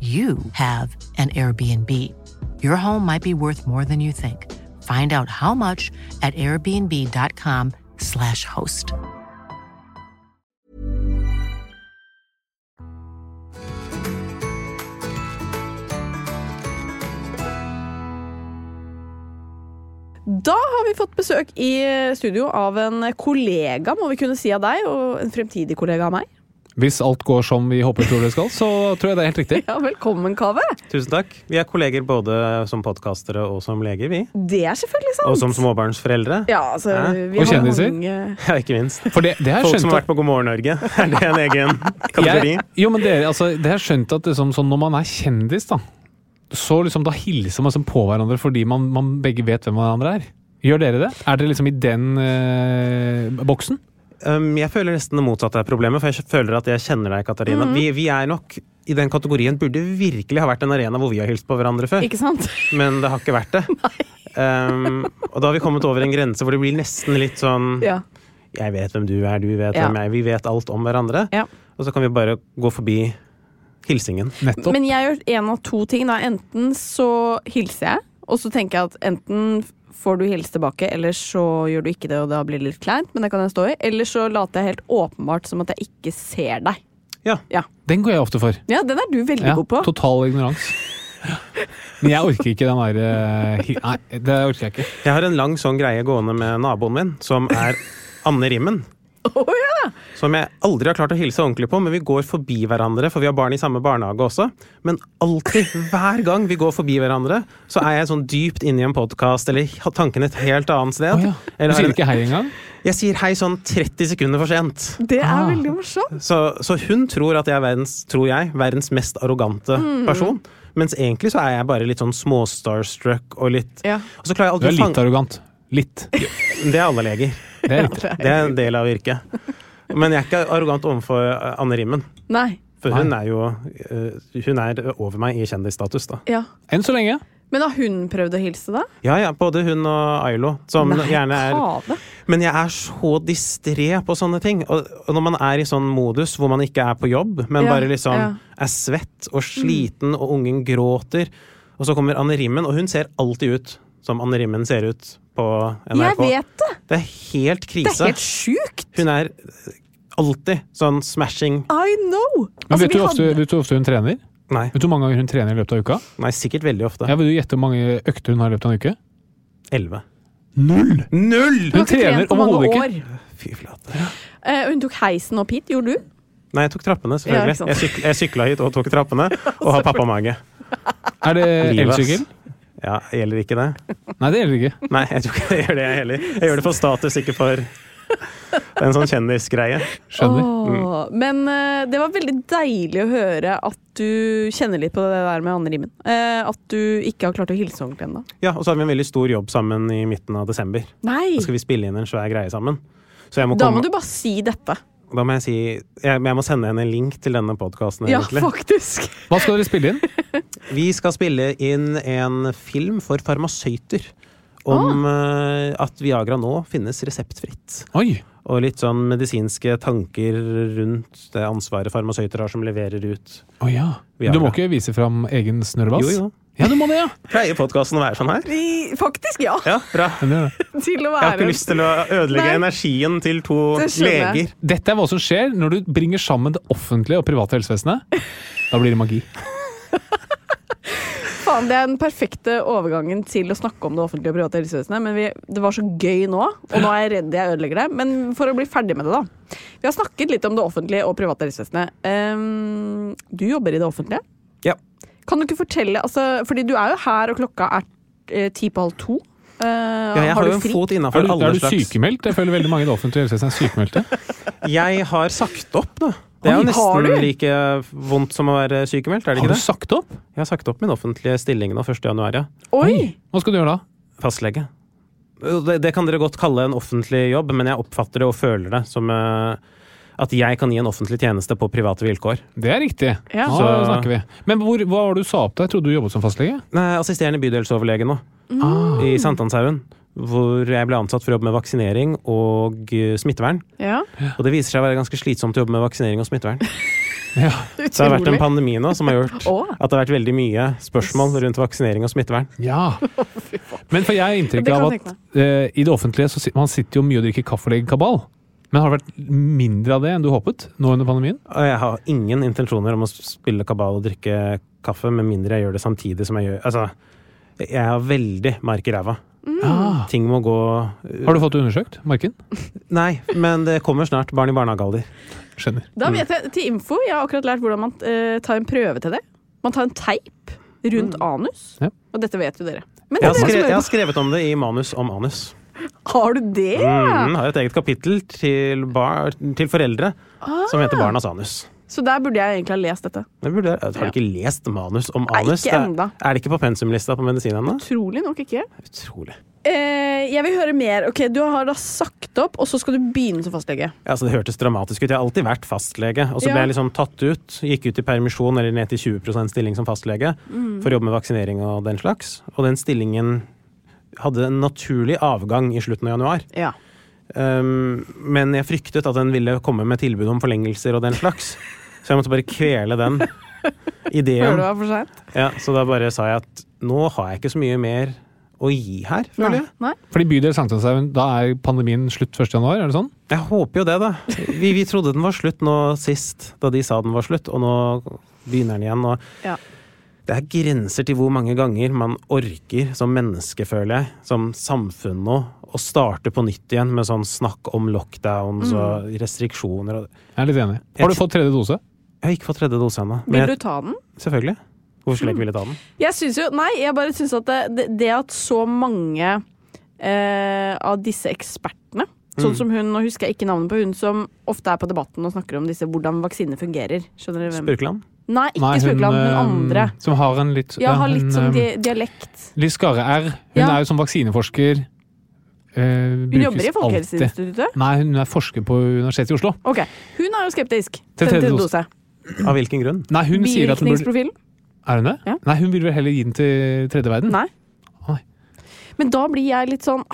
you have an Airbnb. Your home might be worth more than you think. Find out how much at airbnb.com/slash host. Da har vi fått besøk i studio av en kollega, må vi kunne si av deg, og en fremtidig kollega av meg. Hvis alt går som vi håper tror det skal, så tror jeg det er helt riktig. Ja, velkommen, Kave. Tusen takk. Vi er kolleger både som podkastere og som leger, vi. Det er selvfølgelig sant. Og som småbarnsforeldre. Ja, altså, ja. vi Og har kjendiser? mange Ja, ikke minst. For det, det Folk som har vært på God morgen Norge. Er det en egen kategori? Jeg, jo, men dere, altså, det har skjønt at liksom, sånn, når man er kjendis, da, så liksom, da hilser man liksom på hverandre fordi man, man begge vet hvem hverandre er. Gjør dere det? Er dere liksom i den eh, boksen? Um, jeg føler nesten det motsatte er problemet, for jeg føler at jeg kjenner deg, Katarina. Mhm. vi, vi er nok i den kategorien burde virkelig ha vært en arena hvor vi har hilst på hverandre før, Ikke sant? men det har ikke vært det. Um, og da har vi kommet over en grense hvor det blir nesten litt sånn Ja. Jeg vet hvem du er, du vet Ja. hvem jeg er. Vi vet alt om hverandre. Ja. Og så kan vi bare gå forbi hilsingen. Nettopp. Men jeg gjør en av to ting. Da. Enten så hilser jeg, og så tenker jeg at enten får du hilse tilbake, eller så gjør du ikke det, og da blir det litt kleint, men det kan jeg stå i. Eller så later jeg helt åpenbart som at jeg ikke ser deg. Ja, Den går jeg ofte for. Ja, den er du veldig Ja, god på. total ignorans. Men jeg orker ikke den der eh, Nei, det orker jeg ikke. Jeg har en lang sånn greie gående med naboen min, som er Anne Rimmen. Å, ja. Som jeg aldri har klart å hilse ordentlig på, men vi går forbi hverandre, for vi har barn i samme barnehage også. Men alltid, hver gang vi går forbi hverandre, så er jeg sånn dypt inne i en podkast, eller har tanken et helt annet sted. Oh, ja. Du Eller har sier ikke hei engang? Jeg sier hei sånn 30 sekunder for sent. Det er Ah. veldig morsomt. Så, så hun tror at jeg er verdens, tror jeg, verdens mest arrogante Mm. person. Mens egentlig så er jeg bare litt sånn små-starstruck og litt Ja. Og Du er litt arrogant. Litt. Det er alle leger. Det er riktig. Det er en del av yrket. Men jeg er ikke arrogant overfor Anne Rimmen. Nei. For hun er jo eh, Hun er over meg i kjendisstatus, da. Ja. Enn så lenge. Men har hun prøvd å hilse, da? Ja ja, både hun og Ailo. Som Nei, gjerne er Kave. Men jeg er så distré på sånne ting. Og, og når man er i sånn modus hvor man ikke er på jobb, men Ja, bare liksom ja. er svett og sliten, og ungen gråter, og så kommer Anne Rimmen, og hun ser alltid ut som Anne Rimmen ser ut på Jeg vet det! Det er helt Det krise. er helt sjukt! Hun er alltid sånn smashing I know! Men Altså, vet, du ofte, hadde- vet du ofte hun trener? Nei, Vet du hvor mange ganger hun trener i løpet av uka? nei sikkert veldig ofte. Ja, Vil du gjette hvor mange økter hun har i løpet av en uke? Elleve. Null! Null! Hun hun trener overhodet ikke. år. Fy flate. Uh, hun tok heisen opp hit, gjorde du? Nei, jeg tok trappene, selvfølgelig. Ja, jeg, syk jeg sykla hit og tok trappene, og har pappamage. Er det elsykkel? Ja, gjelder ikke det? Nei, det gjelder ikke. Nei, jeg tror ikke jeg gjør det, jeg heller. Jeg gjør det for status, ikke for Det er en sånn kjendisgreie. Skjønner. Åh, Men uh, det var veldig deilig å høre at du kjenner litt på det der med Anne Rimmen. Uh, at du ikke har klart å hilse ordentlig ennå. Ja, Og så har vi en veldig stor jobb sammen i midten av desember. Nei! Da skal vi spille inn en svær greie sammen. Så jeg må Da må komme, du bare si dette. Da må jeg si jeg, jeg må sende henne en link til denne podkasten, Ja, egentlig. faktisk. Hva skal dere spille inn? Vi skal spille inn en film for farmasøyter. Om Ah. at Viagra nå finnes reseptfritt. Oi! Og litt sånn medisinske tanker rundt det ansvaret farmasøyter har som leverer ut Oh, ja. Viagra. Du må ikke vise fram egen snørrbass? Jo, jo. Ja, du må det, ja! Pleier podkasten å være sånn her? Vi, faktisk, ja. Ja, bra. Til å være. Jeg har ikke lyst til å ødelegge Nei. energien til to Det skjønner jeg. leger. Dette er hva som skjer når du bringer sammen det offentlige og private helsevesenet. Da blir det magi. Faen, det er den perfekte overgangen til å snakke om det offentlige og private helsevesenet. Men vi, det var så gøy nå, og nå er jeg redd jeg ødelegger det. Men for å bli ferdig med det, da. Vi har snakket litt om det offentlige og private helsevesenet. Ehm, du jobber i det offentlige. Ja. Kan du ikke fortelle, altså, fordi du er jo her, og klokka er eh, ti på halv to. Uh, Ja, jeg har du jo en fot innafor alle slags er du sykemeldt? Jeg føler veldig mange i det offentlige helsevesenet er sykemeldte. Jeg har sagt opp, da. Det er jo nesten like vondt som å være sykemeldt, er det ikke det? Har du sagt opp? Jeg har sagt opp min offentlige stilling nå 1. januar, ja. Oi! Hva skal du gjøre da? Fastlege. Det, det kan dere godt kalle en offentlig jobb, men jeg oppfatter det og føler det som eh, at jeg kan gi en offentlig tjeneste på private vilkår. Det er riktig. Ja. Nå Så- snakker vi. Men hvor, hva var det du sa opp deg? Jeg trodde du jobbet som fastlege? Nei, assisterende bydelsoverlege nå, Mm. i Sankthanshaugen. Hvor jeg ble ansatt for å jobbe med vaksinering og eh, smittevern. Ja. Og det viser seg å være ganske slitsomt å jobbe med vaksinering og smittevern. Ja. Så det har vært en pandemi nå som har gjort at det har vært veldig mye spørsmål rundt vaksinering og smittevern. ja. Men for jeg har inntrykk av at eh, i det offentlige så sit- man sitter jo mye og drikker kaffe og legger kabal. Men har det vært mindre av det enn du håpet nå under pandemien? Jeg har ingen intensjoner om å spille kabal og drikke kaffe, med mindre jeg gjør det samtidig som jeg gjør Altså, jeg har veldig mark i ræva. Ah. Ting må gå Har du fått det undersøkt, Marken? Nei, men det kommer snart. Barn i barnehagealder. Skjønner. Da vet jeg, til info, jeg har akkurat lært hvordan man uh, tar en prøve til det. Man tar en teip rundt anus. Ja. Og dette vet jo dere. Men Jeg har, skrevet, jeg har skrevet om det i manus om anus. Har du det? Mm, har et eget kapittel til, bar, til foreldre som heter Barnas anus. Så der burde jeg egentlig ha lest dette. Det burde, har du ikke lest manus om Nei, anus? enda. Det er- Er det ikke på pensumlista på medisin ennå? Utrolig nok ikke. Utrolig. Eh, jeg vil høre mer. Ok, Du har da sagt opp, og så skal du begynne som fastlege. Ja, altså, det hørtes dramatisk ut. Jeg har alltid vært fastlege. Og så Ja. ble jeg liksom tatt ut, gikk ut i permisjon eller ned til 20% stilling som fastlege Mm. for å jobbe med vaksinering og den slags. Og den stillingen hadde en naturlig avgang i slutten av januar. Ja. Um, men jeg fryktet at den ville komme med tilbud om forlengelser og den slags. Så jeg måtte bare kvele den Før det ideen. var for seint? Ja, så da bare sa jeg at nå har jeg ikke så mye mer å gi her, føler jeg. Nei. Fordi bydel Sankthanshaugen, da er pandemien slutt 1. januar, er det sånn? Jeg håper jo det, da. Vi, vi trodde den var slutt nå sist, da de sa den var slutt, og nå begynner den igjen. Og Ja. Det er grenser til hvor mange ganger man orker som menneske, føler jeg, som samfunn nå, å starte på nytt igjen med sånn snakk om lockdowns og restriksjoner. og- Jeg er litt enig. Har du fått tredje dose? Jeg har ikke fått tredje dose ennå. Vil du ta den? Selvfølgelig. Hvorfor skulle jeg ikke ville ta den? Jeg syns jo Nei, jeg bare syns at det, det, det at så mange eh, av disse ekspertene Sånn Mm. som hun, nå husker jeg ikke navnet på hun som ofte er på Debatten og snakker om disse, hvordan vaksiner fungerer. Skjønner du hvem? Spurkeland? Nei, ikke Nei, Spurkeland, men eh, andre. Som har en litt Ja, har litt sånn eh, di dialekt. Litt skarre R. Hun Ja. er jo som vaksineforsker. eh, Hun jobber i alltid. Folkehelseinstituttet. Nei, hun er forsker på Universitetet i Oslo. Ok, Hun er jo skeptisk Til tredje dose. dose. Av hvilken grunn? Nei, hun sier at hun burde Er hun det? Ja. Nei, hun vil vel heller gi den til tredje verden? Nei. Oi. Men da blir jeg litt sånn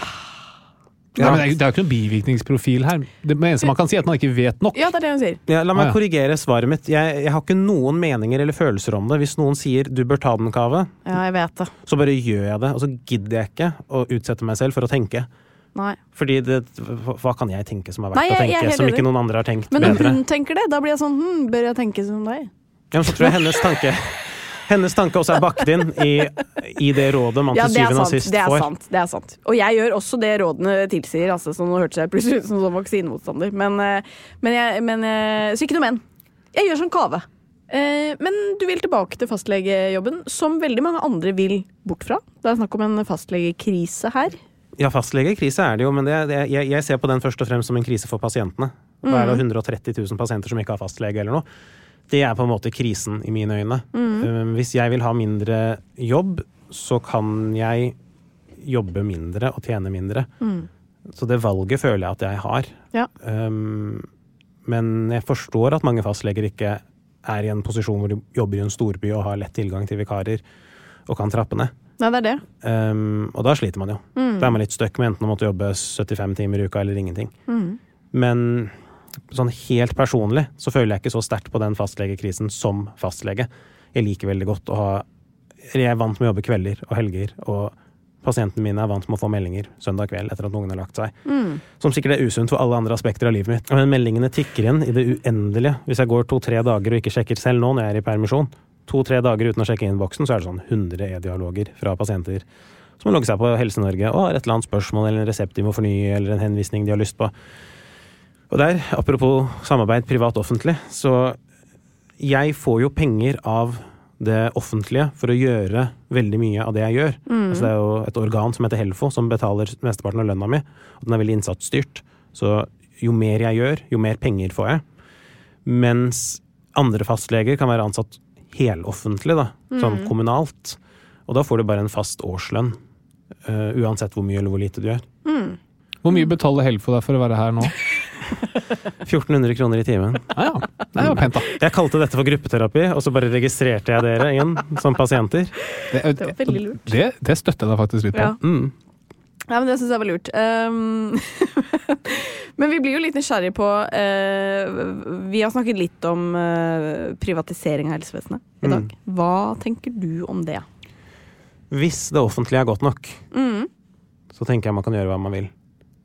Ja, men det er jo- det er jo ikke noen bivirkningsprofil her. Det eneste man kan si, er at man ikke vet nok. Ja, det er det hun sier. Ja, la meg Ah, ja. korrigere svaret mitt. Jeg, jeg har ikke noen meninger eller følelser om det. Hvis noen sier 'du bør ta den, Kave', Ja, jeg vet det. så bare gjør jeg det. Og så gidder jeg ikke å utsette meg selv for å tenke. Nei. Fordi det, hva kan jeg tenke som er verdt Nei, jeg- å tenke, som ikke noen andre har tenkt Men når bedre? hun tenker det, da blir jeg sånn hm, Bør jeg tenke som deg? Ja, men så tror jeg hennes tanke Hennes tanke også er bakt inn i, i det rådet man Ja, til syvende og sist Det er får. sant. Det er sant. Og jeg gjør også det rådene tilsier, altså, som nå hørtes jeg plutselig ut som sånn vaksinemotstander. Men, eh, men, jeg, men eh, Så ikke noe men. Jeg gjør som Kave. Eh, Men du vil tilbake til fastlegejobben, som veldig mange andre vil bort fra. Det er snakk om en fastlegekrise her. Ja, fastlegekrise er det jo, men det, det, jeg, jeg ser på den først og fremst som en krise for pasientene. Da er det, 130 000 pasienter som ikke har fastlege eller noe? Det er på en måte krisen i mine øyne. Mm. hvis jeg vil ha mindre jobb, så kan jeg jobbe mindre og tjene mindre. Så det valget føler jeg at jeg har. Ja. Um, men jeg forstår at mange fastleger ikke er i en posisjon hvor de jobber i en storby og har lett tilgang til vikarer og kan trappe ned. Nei, det er det. Um, og da sliter man jo. Da er man litt stuck med enten å måtte jobbe 75 timer i uka eller ingenting. Men sånn helt personlig så føler jeg ikke så sterkt på den fastlegekrisen som fastlege. Jeg liker veldig godt å ha Jeg er vant med å jobbe kvelder og helger, og pasientene mine er vant med å få meldinger søndag kveld etter at ungen har lagt seg. Som sikkert er usunt for alle andre aspekter av livet mitt. Men meldingene tikker inn i det uendelige. Hvis jeg går to-tre dager og ikke sjekker selv nå når jeg er i permisjon, to-tre dager uten å sjekke innboksen, så er det sånn 100 e-dialoger fra pasienter som har logget seg på Helse-Norge og har et eller annet spørsmål eller en resept de må fornye, eller en henvisning de har lyst på. Og der, apropos samarbeid privat-offentlig, så jeg får jo penger av det offentlige for å gjøre veldig mye av det jeg gjør. Altså det er jo et organ som heter Helfo, som betaler mesteparten av lønna mi, og den er veldig innsatsstyrt. Så jo mer jeg gjør, jo mer penger får jeg. Mens andre fastleger kan være ansatt heloffentlig, da, sånn kommunalt. Og da får du bare en fast årslønn, Uh, uansett hvor mye eller hvor lite du gjør. Hvor mye betaler Helfo deg for å være her nå? 1400 kroner i timen. Ja, ja. Det var pent, da. Jeg kalte dette for gruppeterapi, og så bare registrerte jeg dere igjen som pasienter. Det, Det var veldig lurt. Det, det støtter jeg deg faktisk litt på. Ja. Mm. Ja, men Det syns jeg var lurt. Um, men vi blir jo litt nysgjerrige på uh, Vi har snakket litt om uh, privatisering av helsevesenet i dag. Hva tenker du om det? Hvis det offentlige er godt nok, Mm. så tenker jeg man kan gjøre hva man vil.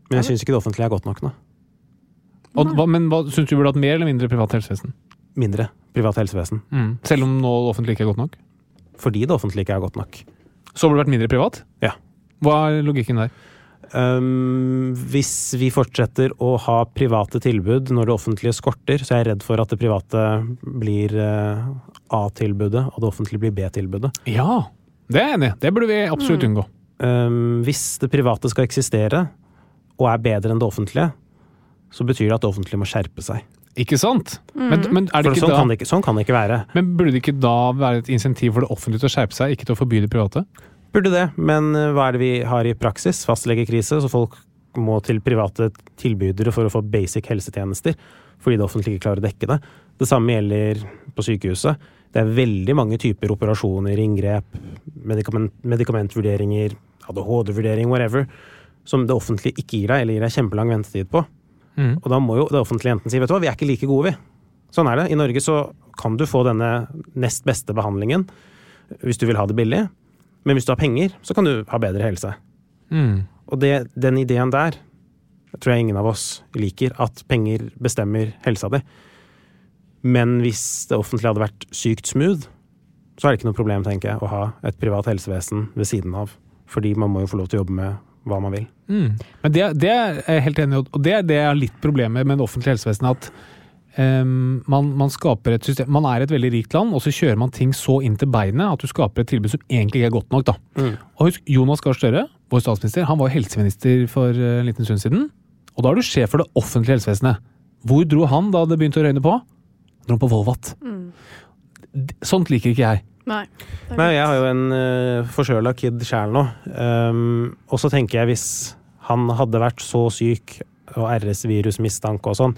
Men jeg syns ikke det offentlige er godt nok nå. Og, hva, men hva syns du burde hatt mer eller mindre privat helsevesen? Mindre privat helsevesen. Selv om nå det offentlige ikke er godt nok? Fordi det offentlige ikke er godt nok. Så burde det vært mindre privat? Ja. Hva er logikken der? Um, hvis vi fortsetter å ha private tilbud når det offentlige skorter, så er jeg redd for at det private blir uh, A-tilbudet, og det offentlige blir B-tilbudet. Ja, det er jeg enig i. Det burde vi absolutt unngå. Um, hvis det private skal eksistere, og er bedre enn det offentlige, så betyr det at det offentlige må skjerpe seg. Ikke sant? Men, men, er det For ikke sånn, da, kan det ikke, sånn kan det ikke være. men burde det ikke da være et insentiv for det offentlige til å skjerpe seg, ikke til å forby det private? Burde det, men eh, hva er det vi har i praksis? Fastlegekrise, så folk må til private tilbydere for å få basic helsetjenester, fordi det offentlige ikke klarer å dekke det. Det samme gjelder på sykehuset. Det er veldig mange typer operasjoner, inngrep, medikament, medikamentvurderinger, ADHD-vurdering, whatever, som det offentlige ikke gir deg, eller gir deg kjempelang ventetid på. Mm. Og da må jo det offentlige enten si vet du hva, vi er ikke like gode, vi. Sånn er det. I Norge så kan du få denne nest beste behandlingen hvis du vil ha det billig. Men hvis du har penger, så kan du ha bedre helse. Mm. Og det, den ideen der tror jeg ingen av oss liker. At penger bestemmer helsa di. Men hvis det offentlige hadde vært sykt smooth, så er det ikke noe problem, tenker jeg, å ha et privat helsevesen ved siden av. Fordi man må jo få lov til å jobbe med hva man vil. Mm. Men det, det er jeg helt enig i, og det er det jeg har litt problemer med det offentlige helsevesenet. At um, man, man skaper et system Man er et veldig rikt land, og så kjører man ting så inn til beinet at du skaper et tilbud som egentlig ikke er godt nok. da. Mm. Og husk, Jonas Gahr Støre, vår statsminister, han var helseminister for eh, en liten stund siden. Og da er du sjef for det offentlige helsevesenet. Hvor dro han da det begynte å røyne på? Han dro på Volvat. Mm. Sånt liker ikke jeg. Nei. Nei, jeg har jo en uh, forkjøla kid sjæl nå. Um, og så tenker jeg hvis han hadde vært så syk og RS-virusmistanke og sånn,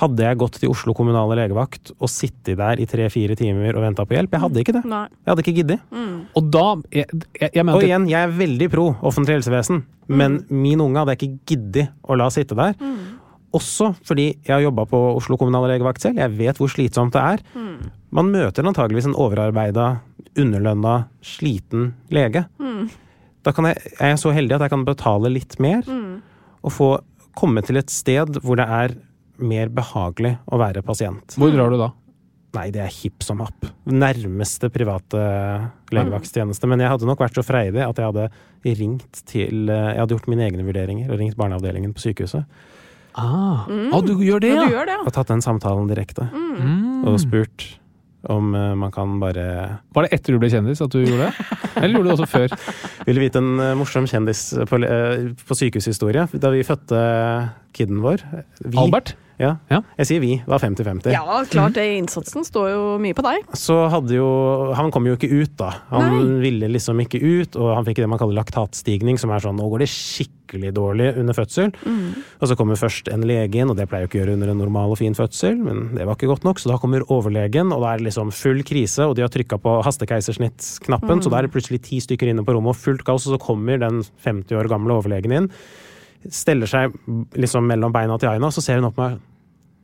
hadde jeg gått til Oslo kommunale legevakt og sittet der i tre-fire timer og venta på hjelp? Jeg hadde ikke det. Nei. Jeg hadde ikke giddet. Og da Jeg, jeg, jeg mener Og igjen, jeg er veldig pro offentlig helsevesen, men min unge hadde jeg ikke giddet å la sitte der. Også fordi jeg har jobba på Oslo kommunale legevakt selv. Jeg vet hvor slitsomt det er. Man møter antageligvis en overarbeida, underlønna, sliten lege. Da kan jeg, er jeg så heldig at jeg kan betale litt mer og få komme til et sted hvor det er mer behagelig å være pasient. Hvor drar du da? Nei, det er hipp som happ. Nærmeste private legevakttjeneste. Men jeg hadde nok vært så freidig at jeg hadde ringt til Jeg hadde gjort mine egne vurderinger og ringt barneavdelingen på sykehuset. Ah, ah du gjør det, Ja, ja? du gjør det, ja. Og tatt den samtalen direkte. Mm. Og spurt om uh, man kan bare Var det etter du ble kjendis at du gjorde det? Eller gjorde du det også før? Vil du vite en uh, morsom kjendis på, uh, på sykehushistorie? Da vi fødte kiden vår vi, Albert? Ja. Ja. Jeg sier vi. Var 50-50. Ja, klart det. Innsatsen står jo mye på deg. så hadde jo Han kom jo ikke ut, da. Han Nei. ville liksom ikke ut, og han fikk det man kaller laktatstigning, som er sånn nå går det skikkelig dårlig under fødsel. Og så kommer først en lege inn, og det pleier jo ikke å gjøre under en normal og fin fødsel, men det var ikke godt nok, så da kommer overlegen, og da er det liksom full krise, og de har trykka på hastekeisersnittsknappen, så da er det plutselig ti stykker inne på rommet og fullt kaos, og så kommer den 50 år gamle overlegen inn, steller seg liksom mellom beina til Aina, og så ser hun opp på meg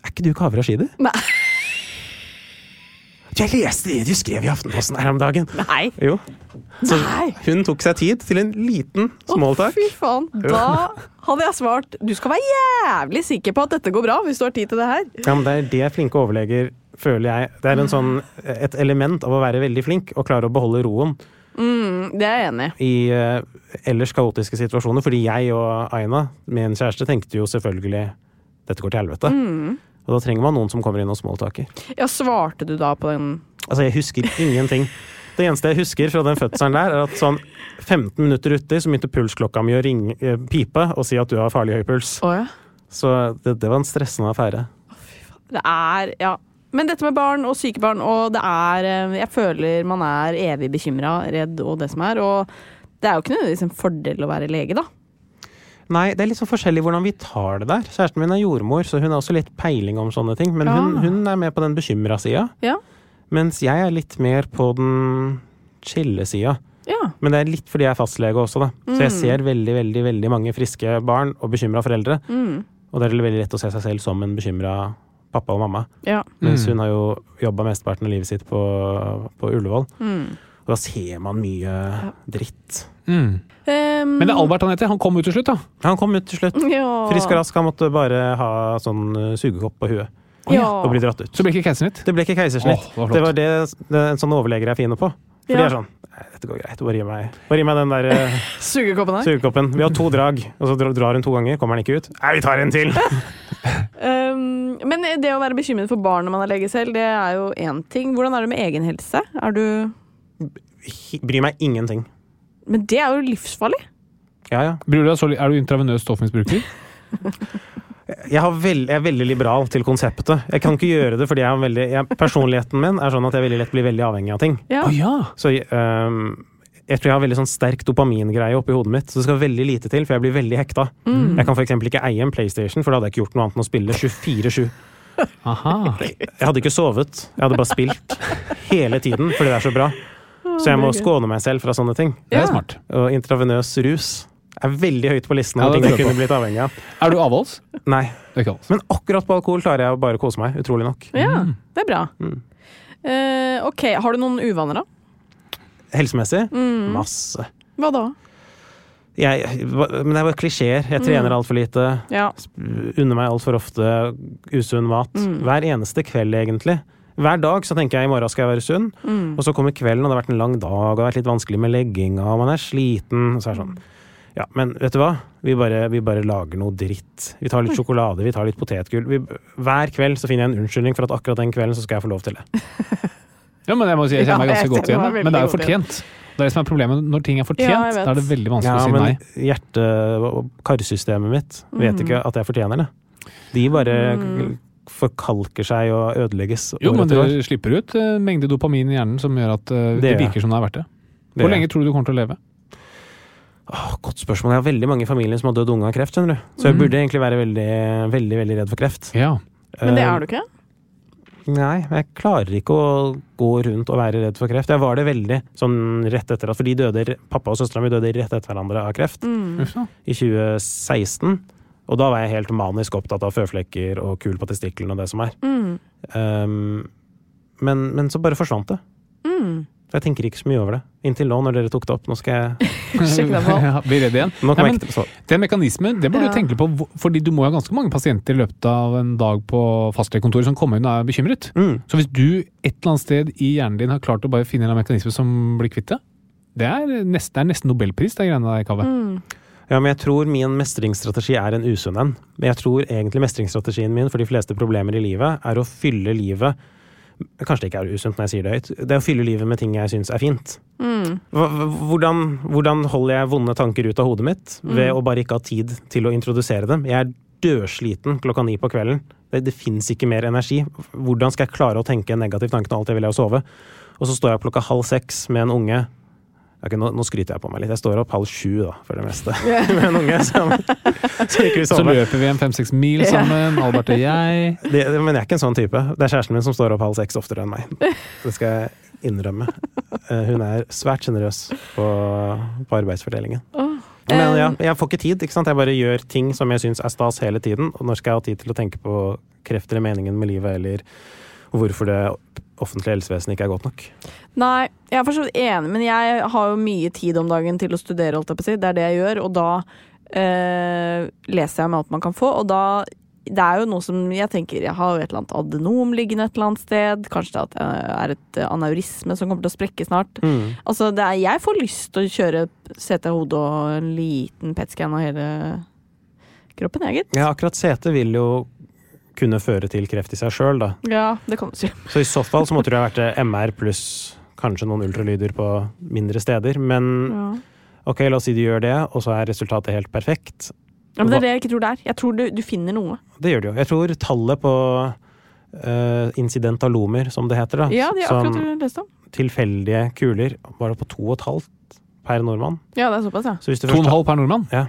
Er ikke du Kaveh Rashidi? Nei. Jeg leste det du skrev i Aftenposten her om dagen. Nei. Jo. Så Nei. hun tok seg tid til en liten smalltalk. Fy faen. Da hadde jeg svart du skal være jævlig sikker på at dette går bra, hvis du har tid til det her. Ja, men det er det flinke overleger føler jeg. Det er en sånn, et element av å være veldig flink og klare å beholde roen Mm, det er jeg enig i. i eh, ellers kaotiske situasjoner. Fordi jeg og Aina, min kjæreste, tenkte jo selvfølgelig dette går til helvete. Og da trenger man noen som kommer inn og smalltalker. Ja, svarte du da på den Altså, jeg husker ingenting. Det eneste jeg husker fra den fødselen der, er at sånn 15 minutter uti så begynte pulsklokka mi å ringe, eh, pipe og si at du har farlig høy puls. Å ja. Så det, det var en stressende affære. Det er Ja. Men dette med barn og syke barn, og det er eh, Jeg føler man er evig bekymra, redd og det som er. Og det er jo ikke nødvendigvis en fordel å være lege, da. Nei, det er litt sånn forskjellig hvordan vi tar det der. Kjæresten min er jordmor, så hun har også litt peiling om sånne ting. Men hun, Ja. hun er med på den bekymra sida, Ja. mens jeg er litt mer på den chille sida. Ja. Men det er litt fordi jeg er fastlege også, da. Så jeg Mm. ser veldig, veldig veldig mange friske barn og bekymra foreldre. Mm. Og det er veldig lett å se seg selv som en bekymra pappa og mamma. Ja. Mens Mm. hun har jo jobba mesteparten av livet sitt på, på Ullevål. Mm. Og da ser man mye dritt. Mm. Um, Men det er Albert han heter. Han kom ut til slutt, da. Han kom ut til slutt. Ja. Frisk og rask. Han måtte bare ha sånn uh, sugekopp på huet Ja. og bli dratt ut. Så ble ikke keisersnitt. Det ble ikke keisersnitt. Oh, det var det var det, det en sånn overleger er fine på. For de er sånn Nei, dette går greit. Bare gi meg, bare gi meg den der eh, Sugekoppen sugekoppen. Vi har to drag, og så drar hun to ganger. Kommer den ikke ut? Nei, vi tar en til! Um, men det å være bekymret for barn når man er lege selv, det er jo én ting. Hvordan er det med egen helse? Er du Bryr meg ingenting. Men det er jo livsfarlig. Ja, ja. Bryr du deg så Er du intravenøs stoffmisbruker? Jeg, har veld, jeg er veldig liberal til konseptet. Jeg kan ikke gjøre det fordi jeg veldig, jeg, personligheten min er sånn at jeg veldig lett blir veldig avhengig av ting. Ja. Oh, ja! Så um, jeg tror jeg har veldig sånn sterk dopamingreie oppi hodet mitt, så det skal veldig lite til, for jeg blir veldig hekta. Mm. Jeg kan eksempel ikke eie en PlayStation, for da hadde jeg ikke gjort noe annet enn å spille 24-7. Jeg hadde ikke sovet, jeg hadde bare spilt hele tiden fordi det er så bra. Så jeg må skåne meg selv fra sånne ting. Det er smart. Og intravenøs rus er veldig høyt på listen Ja, over det ting jeg kunne blitt avhengig av. Er du avholds? Nei. Men akkurat på alkohol klarer jeg å bare kose meg, utrolig nok. Ja, det er bra. Mm. Eh, ok, har du noen uvaner, da? Helsemessig Mm. masse. Hva da? Jeg, men det er bare klisjeer. Jeg trener altfor lite. Ja. Unner meg altfor ofte usunn mat. Mm. Hver eneste kveld, egentlig. Hver dag så tenker jeg i morgen skal jeg være sunn, Mm. og så kommer kvelden, og det har vært en lang dag, og det har vært litt vanskelig med legginga, og man er sliten, og så er det sånn Ja, men vet du hva? Vi bare, vi bare lager noe dritt. Vi tar litt sjokolade, vi tar litt potetgull. Vi, hver kveld så finner jeg en unnskyldning for at akkurat den kvelden så skal jeg få lov til det. Ja, men jeg må si jeg kjenner meg ganske godt igjen. Men det er jo fortjent. Det er det som er problemet. Når ting er fortjent, Ja, da er det veldig vanskelig Ja, å si men nei. hjerte- og karsystemet mitt vet Mm. ikke at jeg fortjener det. De bare forkalker seg og ødelegges Jo, men det slipper ut en mengde dopamin i hjernen som gjør at eh, Det det virker som det er verdt det. Det Hvor det lenge tror du du kommer til å leve? Åh, godt spørsmål. Jeg har veldig mange i familien som har dødd unge av kreft. skjønner du. Så jeg mm. burde egentlig være veldig, veldig, veldig redd for kreft. Ja. Men det Eh, er du ikke? Nei, jeg klarer ikke å gå rundt og være redd for kreft. Jeg var det veldig sånn rett etter at For de døde, pappa og søstera mi døde rett etter hverandre av kreft Mm. I 2016. Og da var jeg helt manisk opptatt av føflekker og kul på testiklene og det som er. Mm. Um, men, men så bare forsvant det. Mm. Jeg tenker ikke så mye over det. Inntil nå, når dere tok det opp. Nå skal jeg. Ja, Bli redd igjen. Nå Nei, men-. Den mekanismen det må Ja. du tenke på, fordi du må ha ganske mange pasienter i løpet av en dag på fastlegekontoret som kommer inn og er bekymret. Mm. Så hvis du et eller annet sted i hjernen din har klart å bare finne en mekanisme som blir kvitt det, det er nesten, det er nesten nobelpris, de greiene der, Kaveh. Mm. Ja, men jeg tror min mestringsstrategi er en usunn en. Men jeg tror egentlig mestringsstrategien min for de fleste problemer i livet er å fylle livet Kanskje det ikke er usunt når jeg sier det høyt. Det er å fylle livet med ting jeg syns er fint. Mm. Hvordan, hvordan holder jeg vonde tanker ut av hodet mitt ved å bare ikke ha tid til å introdusere dem? Jeg er dødsliten klokka ni på kvelden. Det, det fins ikke mer energi. Hvordan skal jeg klare å tenke en negativ tanke når alt jeg vil er å sove? Og så står jeg klokka halv seks med en unge. Ok, nå, nå skryter jeg på meg litt. Jeg står opp halv sju, da, for det meste. med en unge Sammen. Så, Så løper vi en fem-seks mil sammen, Albert og jeg. Det, men jeg er ikke en sånn type. Det er kjæresten min som står opp halv seks oftere enn meg. Det skal jeg innrømme. Eh, Hun er svært sjenerøs på, på arbeidsfordelingen. Oh. Men ja, Eh, jeg får ikke tid. ikke sant? Jeg bare gjør ting som jeg syns er stas hele tiden. Og når skal jeg ha tid til å tenke på krefter i meningen med livet, eller hvorfor det offentlige helsevesenet ikke er godt nok? Nei, jeg er for så vidt enig, men jeg har jo mye tid om dagen til å studere, holdt jeg på å si. Det er det jeg gjør, og da øh, leser jeg med alt man kan få, og da det er jo noe som jeg tenker Jeg har jo et eller annet adenom liggende et eller annet sted. Kanskje det at jeg er et aneurisme som kommer til å sprekke snart. Mm. Altså, er, jeg får lyst til å kjøre CT-hodet og en liten PET-scan av hele kroppen, jeg, gitt. Ja, akkurat CT vil jo kunne føre til kreft i seg sjøl, da. Ja, det kan du si. Så i så fall så måtte det ha vært eh, MR pluss kanskje noen ultralyder på mindre steder. Men Ja. ok, la oss si du gjør det, og så er resultatet helt perfekt. Ja, men det er det jeg ikke tror det er. Jeg tror du, du finner noe. Det gjør du jo. Jeg tror tallet på uh, incidentalomer, som det heter, da, Ja, det er akkurat som det om. tilfeldige kuler, var det på to og et halvt per nordmann. Ja, det er såpass, ja. Så hvis du To og en halv per nordmann? Ja.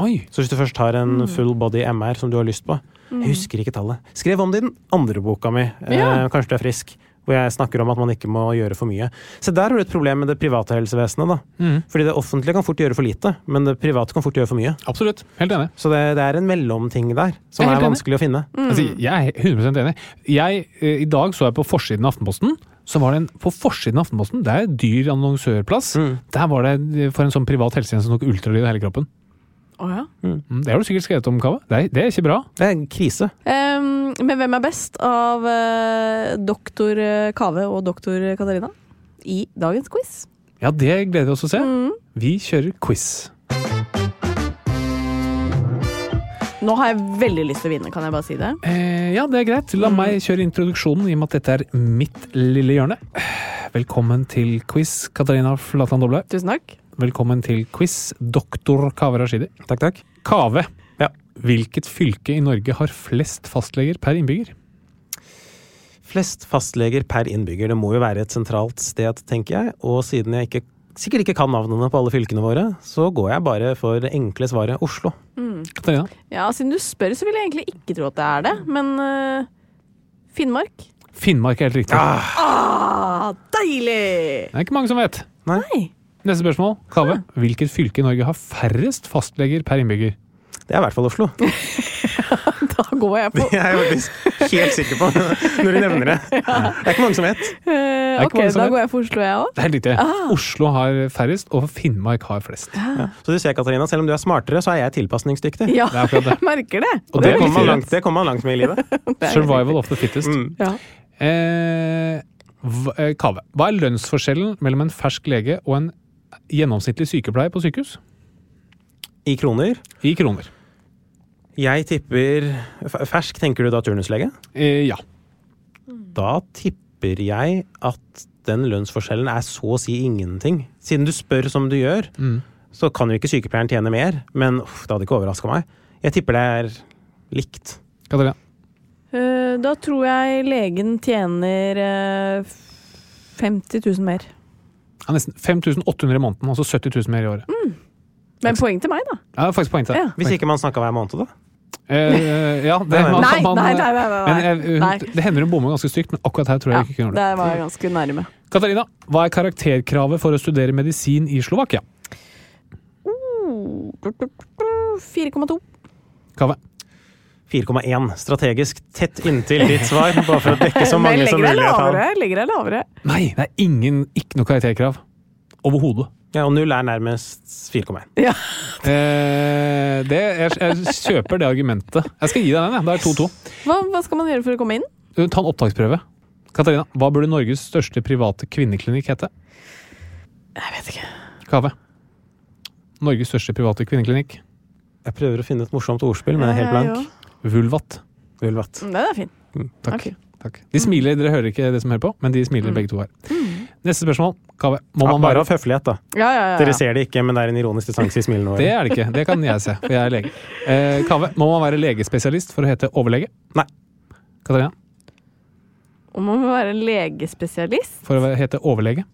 Oi! så hvis du først har en full body MR som du har lyst på Mm. Jeg husker ikke tallet. Skrev om det i den andre boka mi, eh, Kanskje du er frisk, hvor jeg snakker om at man ikke må gjøre for mye. Så der har du et problem med det private helsevesenet, da. Mm. Fordi det offentlige kan fort gjøre for lite, men det private kan fort gjøre for mye. Absolutt. Helt enig. Så det, det er en mellomting der som er er vanskelig enig. å finne. Altså, jeg er 100% enig. Jeg, eh, I dag så jeg på forsiden av Aftenposten. Så var det en, På forsiden av Aftenposten, det er dyr annonsørplass. Mm. Der var det eh, for en sånn privat helsetjeneste som tok ultralyd av hele kroppen. Å ja. Mm, det har du sikkert skrevet om, Kave. Det, det er ikke bra. Det er en krise. Um, men hvem er best av uh, doktor eh, Kave og doktor Katarina i dagens quiz? Ja, det gleder vi oss å se. Vi kjører quiz. Nå har jeg veldig lyst til å vinne, kan jeg bare si det? Eh, ja, det er greit. La meg kjøre introduksjonen, i og med at dette er mitt lille hjørne. Velkommen til quiz, Katarina Flatan Doble. Tusen takk. Velkommen til quiz, doktor Kaveh Rashidi. Takk, takk. Kave, Ja. hvilket fylke i Norge har flest fastleger per innbygger? Flest fastleger per innbygger. Det må jo være et sentralt sted, tenker jeg. Og siden jeg ikke, sikkert ikke kan navnene på alle fylkene våre, så går jeg bare for det enkle svaret Oslo. Katarina? Ja, Siden du spør, så vil jeg egentlig ikke tro at det er det, men uh, Finnmark? Finnmark er helt riktig. Ah, deilig! Det er ikke mange som vet. Nei. Nei. Neste spørsmål. Kave, hvilket fylke i Norge har færrest fastleger per innbygger? Det er i hvert fall Oslo. Da går jeg på Det er jeg faktisk helt sikker på når du nevner det. Det er ikke mange som vet. Uh, Ok, som da vet. går jeg for Oslo, jeg òg. Det er riktig. Oslo har færrest, og Finnmark har flest. Så du ser, Katarina, selv om du er smartere, så er jeg tilpasningsdyktig. Ja, Det er det. jeg merker det. Og Det det er kommer man kom langt, det man langt med i livet. Survival of the fittest. Mm. Ja. Eh, eh, Kaveh, hva er lønnsforskjellen mellom en fersk lege og en gjennomsnittlig sykepleier på sykehus? I kroner. I kroner. Jeg tipper Fersk, tenker du da turnuslege? Eh, ja. Da tipper jeg at den lønnsforskjellen er så å si ingenting. Siden du spør som du gjør, Mm. så kan jo ikke sykepleieren tjene mer, men uff, det hadde ikke overraska meg. Jeg tipper det er likt. Katarina? Eh, Da tror jeg legen tjener eh, 50 000 mer. Ja, nesten 5800 i måneden, altså 70 000 mer i året. Men poeng til meg, da. Ja, faktisk poeng til deg. Ja. Hvis ikke man snakka hver måned, da? Eh, ja, det, man, Nei, man, nei, nei. nei, nei, Men eh, hun, Nei. det hender hun bommer ganske stygt, men akkurat her tror jeg Ja, ikke hun gjør det. det var jeg ganske nærme. Katarina, hva er karakterkravet for å studere medisin i Slovakia? Oh, 4,2. Kaveh? 4,1. Strategisk tett inntil ditt svar, bare for å dekke så mange som mulig. Ligger det lavere. Nei, det er ingen, ikke noe karakterkrav. Overhodet. Ja, og null er nærmest 4,1. Ja. Eh, det, jeg, jeg kjøper det argumentet. Jeg skal gi deg den, jeg. Det er 2-2. Hva, hva skal man gjøre for å komme inn? Ta en opptaksprøve. Katarina, hva burde Norges største private kvinneklinikk hete? Jeg vet ikke. Kave. Norges største private kvinneklinikk. Jeg prøver å finne et morsomt ordspill, men jeg er helt Ja, blank. Vulvat. Vulvat. Mm, Den er fin. Takk. Okay. Takk. De smiler, dere hører ikke det som hører på, men de smiler begge to her. Neste spørsmål. Kave. Må Ja, man bare være av høflighet, da. Ja, ja, ja, Dere ser det ikke, men det er en ironisk distanse i smilene våre. Det er det ikke. Det kan jeg se, for jeg er lege. Eh, Kave. Må man være legespesialist for å hete overlege? Nei. Katarina. Om man må være en legespesialist. For å hete overlege?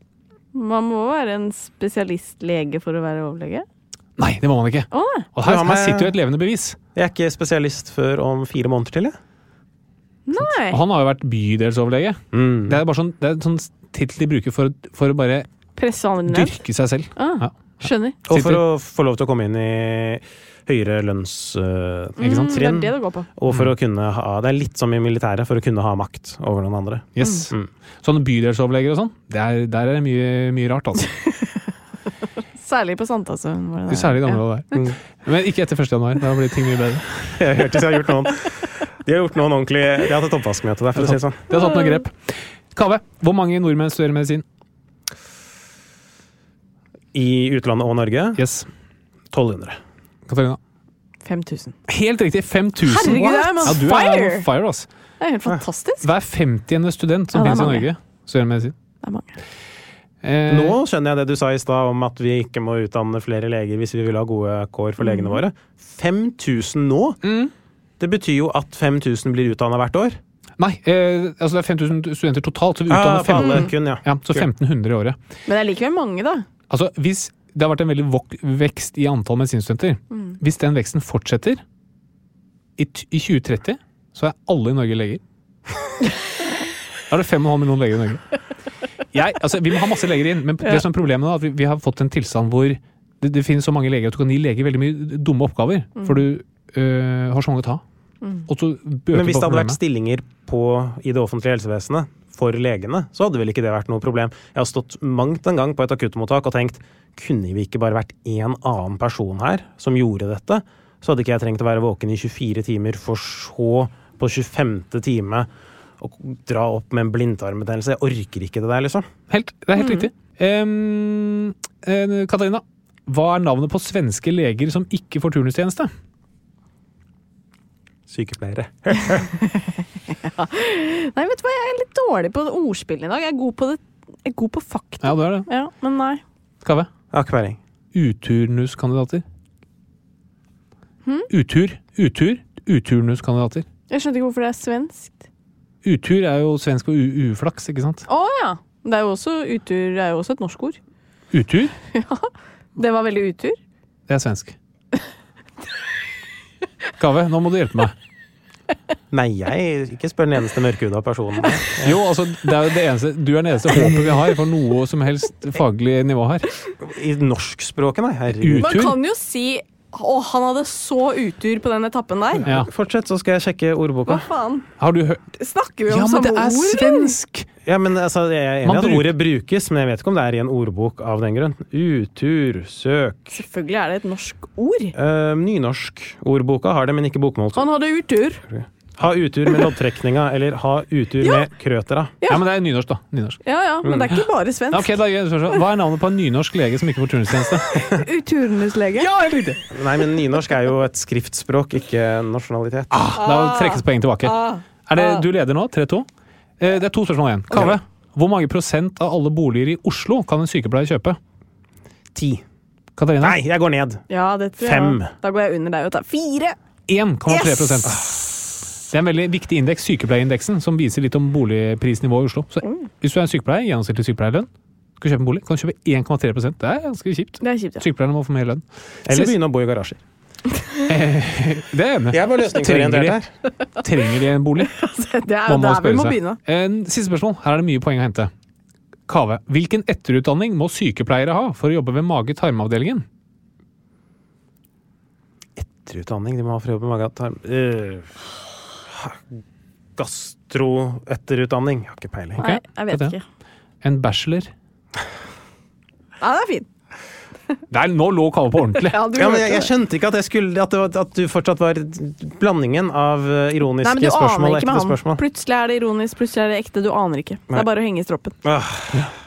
Man må være en spesialistlege for å være overlege. Nei, det må man ikke. Å. Og her, her sitter jo et levende bevis. Jeg er ikke spesialist før om fire måneder til, jeg. Nei. Og han har jo vært bydelsoverlege. Mm. Det er bare sånn, det er en sånn tittel de bruker for, for å bare Presse ned. dyrke seg selv. Ah, Ja. skjønner. Og for å få lov til å komme inn i høyere lønns... øh, Mm, Det er det det går på. og for å kunne ha Det er litt som i militæret, for å kunne ha makt over noen andre. Yes. Mm. Sånne bydelsoverleger og sånn, det er, der er det mye, mye rart, altså. Særlig på er- Særlig i det Ja. området der. Mm. Men ikke etter 1. januar. Da blir ting mye bedre. Jeg hørte de har gjort noen De har gjort noen ordentlig De har tatt oppvaskmøte der, for å si det sånn. De har tatt noen grep. Kave, hvor mange nordmenn studerer medisin? I utlandet og Norge Yes. 1200. Katarina? 5000. Helt riktig! 5000! Herregud, det er man ja, du fire! er fire. Det er helt fantastisk. Hver 50. student som Ja, finnes i. Norge, studerer medisin. Det er mange. Eh, Nå skjønner jeg det du sa i stad om at vi ikke må utdanne flere leger hvis vi vil ha gode kår for legene våre. 5000 nå? Mm. Det betyr jo at 5000 blir utdanna hvert år. Nei, eh, altså det er 5000 studenter totalt, så vi Ah, utdanner for alle kun, ja. ja, så 1500 i året. Men det er likevel mange, da. Altså, hvis det har vært en veldig vok vekst i antall medisinstudenter, Mm. hvis den veksten fortsetter i, t i 2030, så er alle i Norge leger. da er det 5,5 millioner leger i Norge. Jeg, altså, vi må ha masse leger inn, men det som er problemet nå, er at vi, vi har fått en tilstand hvor det, det finnes så mange leger at du kan gi leger veldig mye dumme oppgaver. For du øh, har så mange å ta. Og så bøter Men hvis det hadde vært stillinger på, i det offentlige helsevesenet for legene, så hadde vel ikke det vært noe problem. Jeg har stått mangt en gang på et akuttmottak og tenkt kunne vi ikke bare vært én annen person her som gjorde dette? Så hadde ikke jeg trengt å være våken i 24 timer, for så på 25. time å dra opp med en blindtarmbetennelse. Jeg orker ikke det der, liksom. Helt, det er helt riktig. Um, uh, Katarina, hva er navnet på svenske leger som ikke får turnustjeneste? Sykepleiere. Nei, vet du hva, jeg er litt dårlig på ordspill i dag. Jeg er god på, det, jeg er god på fakta. Ja, du er det. Ja, men nei. Kave? Har ikke peiling. Uturnuskandidater. Utur. Utur. Uturnuskandidater. Jeg skjønte ikke hvorfor det er svenskt. Utur er jo svensk og uflaks, ikke sant? Å ja! Det er jo også utur, er jo også et norsk ord. Utur, ja. Det var veldig utur. det er svensk. Kave, nå må du hjelpe meg. Nei, jeg ikke spør den eneste mørkhuda personen. Jo, altså, det er jo det eneste, Du er den eneste håpet vi har for noe som helst faglig nivå her. I norskspråket, nei. Herregud. Man kan jo si å, han hadde så utur på den etappen der. Ja. Fortsett, så skal jeg sjekke ordboka. Hva faen? Har du hørt Snakker vi om Ja, men det er ord? svensk! Ja, men altså, Jeg er enig i at ordet brukes, men jeg vet ikke om det er i en ordbok av den grunn. Utur, søk Selvfølgelig er det et norsk ord. uh, Nynorsk-ordboka har det, men ikke bokmål. Han hadde utur. Ha utur med loddtrekninga, eller ha utur med krøtera. Ja, men det er nynorsk, da. Nynorsk. Ja ja, men det er ikke bare Ja, svensk. ok, da. Hva er navnet på en nynorsk lege som ikke får turnustjeneste? Uturnuslege. Ja, helt riktig! Nei, men nynorsk er jo et skriftspråk, ikke nasjonalitet. Ah, da trekkes poeng tilbake. Ah. Er det, du leder nå, 3-2. Eh, Det er to spørsmål igjen. Kave, hvor mange prosent av alle boliger i Oslo kan en sykepleier kjøpe? Ti. Katarina? Nei, jeg går ned. Ja, det tror jeg. Fem. Da går jeg under deg og tar fire. 1,3 prosent. Det er en veldig viktig indeks, sykepleierindeksen, som viser litt om boligprisnivået i Oslo. Så hvis du er en sykepleier, gjennomsnittlig sykepleierlønn, skal kjøpe en bolig, kan du kjøpe 1,3% Det er ganske kjipt. Det er kjipt, ja. Sykepleierne må få mer lønn. Eller begynne å bo i garasjer. Det er jeg enig i. Jeg var løsningsorientert her. Trenger de en bolig? Det er der vi må seg. begynne. Siste spørsmål. Her er det mye poeng å hente. Kave, hvilken etterutdanning må sykepleiere ha for å jobbe ved mage-tarmavdelingen? Etterutdanning, de må ha for å jobbe med magetarm. Uh, Gastro-etterutdanning. Jeg har ikke peiling. Nei, jeg vet ikke. En bachelor? Ja, det er fint. Der, nå lå Kalle på ordentlig! Ja, Ja, men jeg, jeg skjønte ikke at, jeg skulle, at, det var, at du fortsatt var blandingen av eh, ironiske Nei, men du spørsmål aner og ikke ekte med han. spørsmål. Plutselig er det ironisk, plutselig er det ekte. Du aner ikke. Det er bare å henge i stroppen. Ah,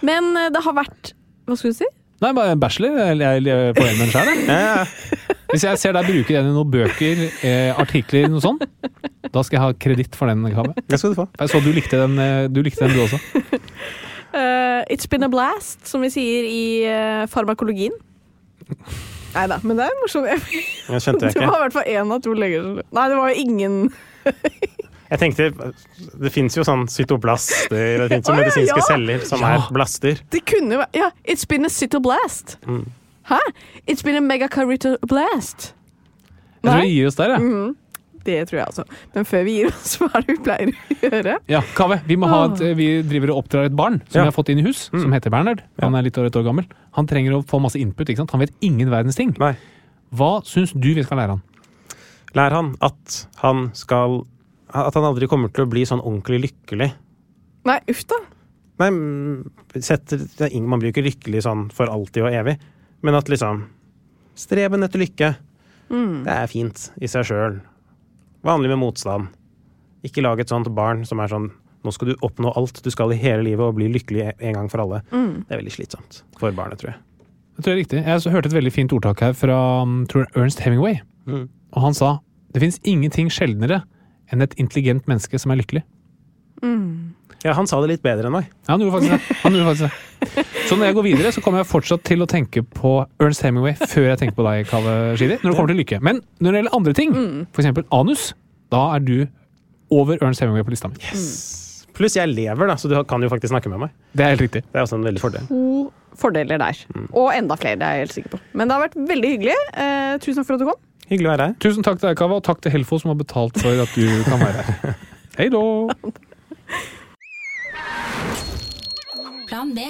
Men eh, det har vært Hva skulle du si? Nei, bare en bachelor. Jeg jeg jeg på en med en jeg. Ja, ja. Hvis jeg ser deg bruke den i noen bøker, eh, artikler, noe sånt, da skal jeg ha kreditt for den, Kave. Det skal du få. Jeg så du likte den, eh, du likte den du også. Uh, it's been a blast, som vi sier i uh, farmakologien. Nei da, men det er morsomt. Jeg skjønte jeg Det var i hvert fall én av to leger som Nei, det var jo ingen Jeg tenkte, Det fins jo sånn cytoblaster, det fins jo ja, medisinske ja. celler som er blaster. Det kunne jo være Ja, it's been a cytoblast. Mm. Hæ? It's been a megacaritoblast. Jeg tror vi gir oss der, jeg. Mhm. Det tror jeg altså. Men før vi gir oss, hva er det vi pleier å gjøre? Ja, Kave, vi, må ha et, vi driver og oppdrar et barn som Ja. vi har fått inn i hus, som heter Bernhard. Han er litt over et år gammel. Han trenger å få masse input. ikke sant? Han vet ingen verdens ting. Nei. Hva syns du vi skal lære han? Lær han at han skal At han aldri kommer til å bli sånn ordentlig lykkelig. Nei, uff da. Nei, mm, setter, er man blir jo ikke lykkelig sånn for alltid og evig, men at liksom Streben etter lykke, Mm. det er fint i seg sjøl. Vanlig med motstand. Ikke lag et sånt barn som er sånn Nå skal du oppnå alt du skal i hele livet og bli lykkelig en gang for alle. Mm. Det er veldig slitsomt for barnet, tror jeg. Jeg tror det er riktig. Jeg hørte et veldig fint ordtak her fra um, tror jeg, Ernst Hemingway. Mm. Og han sa det fins ingenting sjeldnere enn et intelligent menneske som er lykkelig. Mm. Ja, han sa det litt bedre enn meg. Ja, han gjorde faktisk det. Han gjorde faktisk det. Så når jeg går videre, så kommer jeg fortsatt til å tenke på Ernst Hemingway før jeg tenker på deg, Kave Shidi, når det kommer til lykke. Men når det gjelder andre ting, for eksempel anus, da er du over Ernst Hemingway på lista mi. Pluss jeg lever, da, så du kan jo faktisk snakke med meg. Det er helt riktig. Det er også en veldig fordel. To fordeler der. Og enda flere, det er jeg helt sikker på. Men det har vært veldig hyggelig. Eh, tusen takk for at du kom. Hyggelig å være her. Tusen takk til deg, Kava, og takk til Helfo som har betalt for at du kan være her. Hei da! Plan B.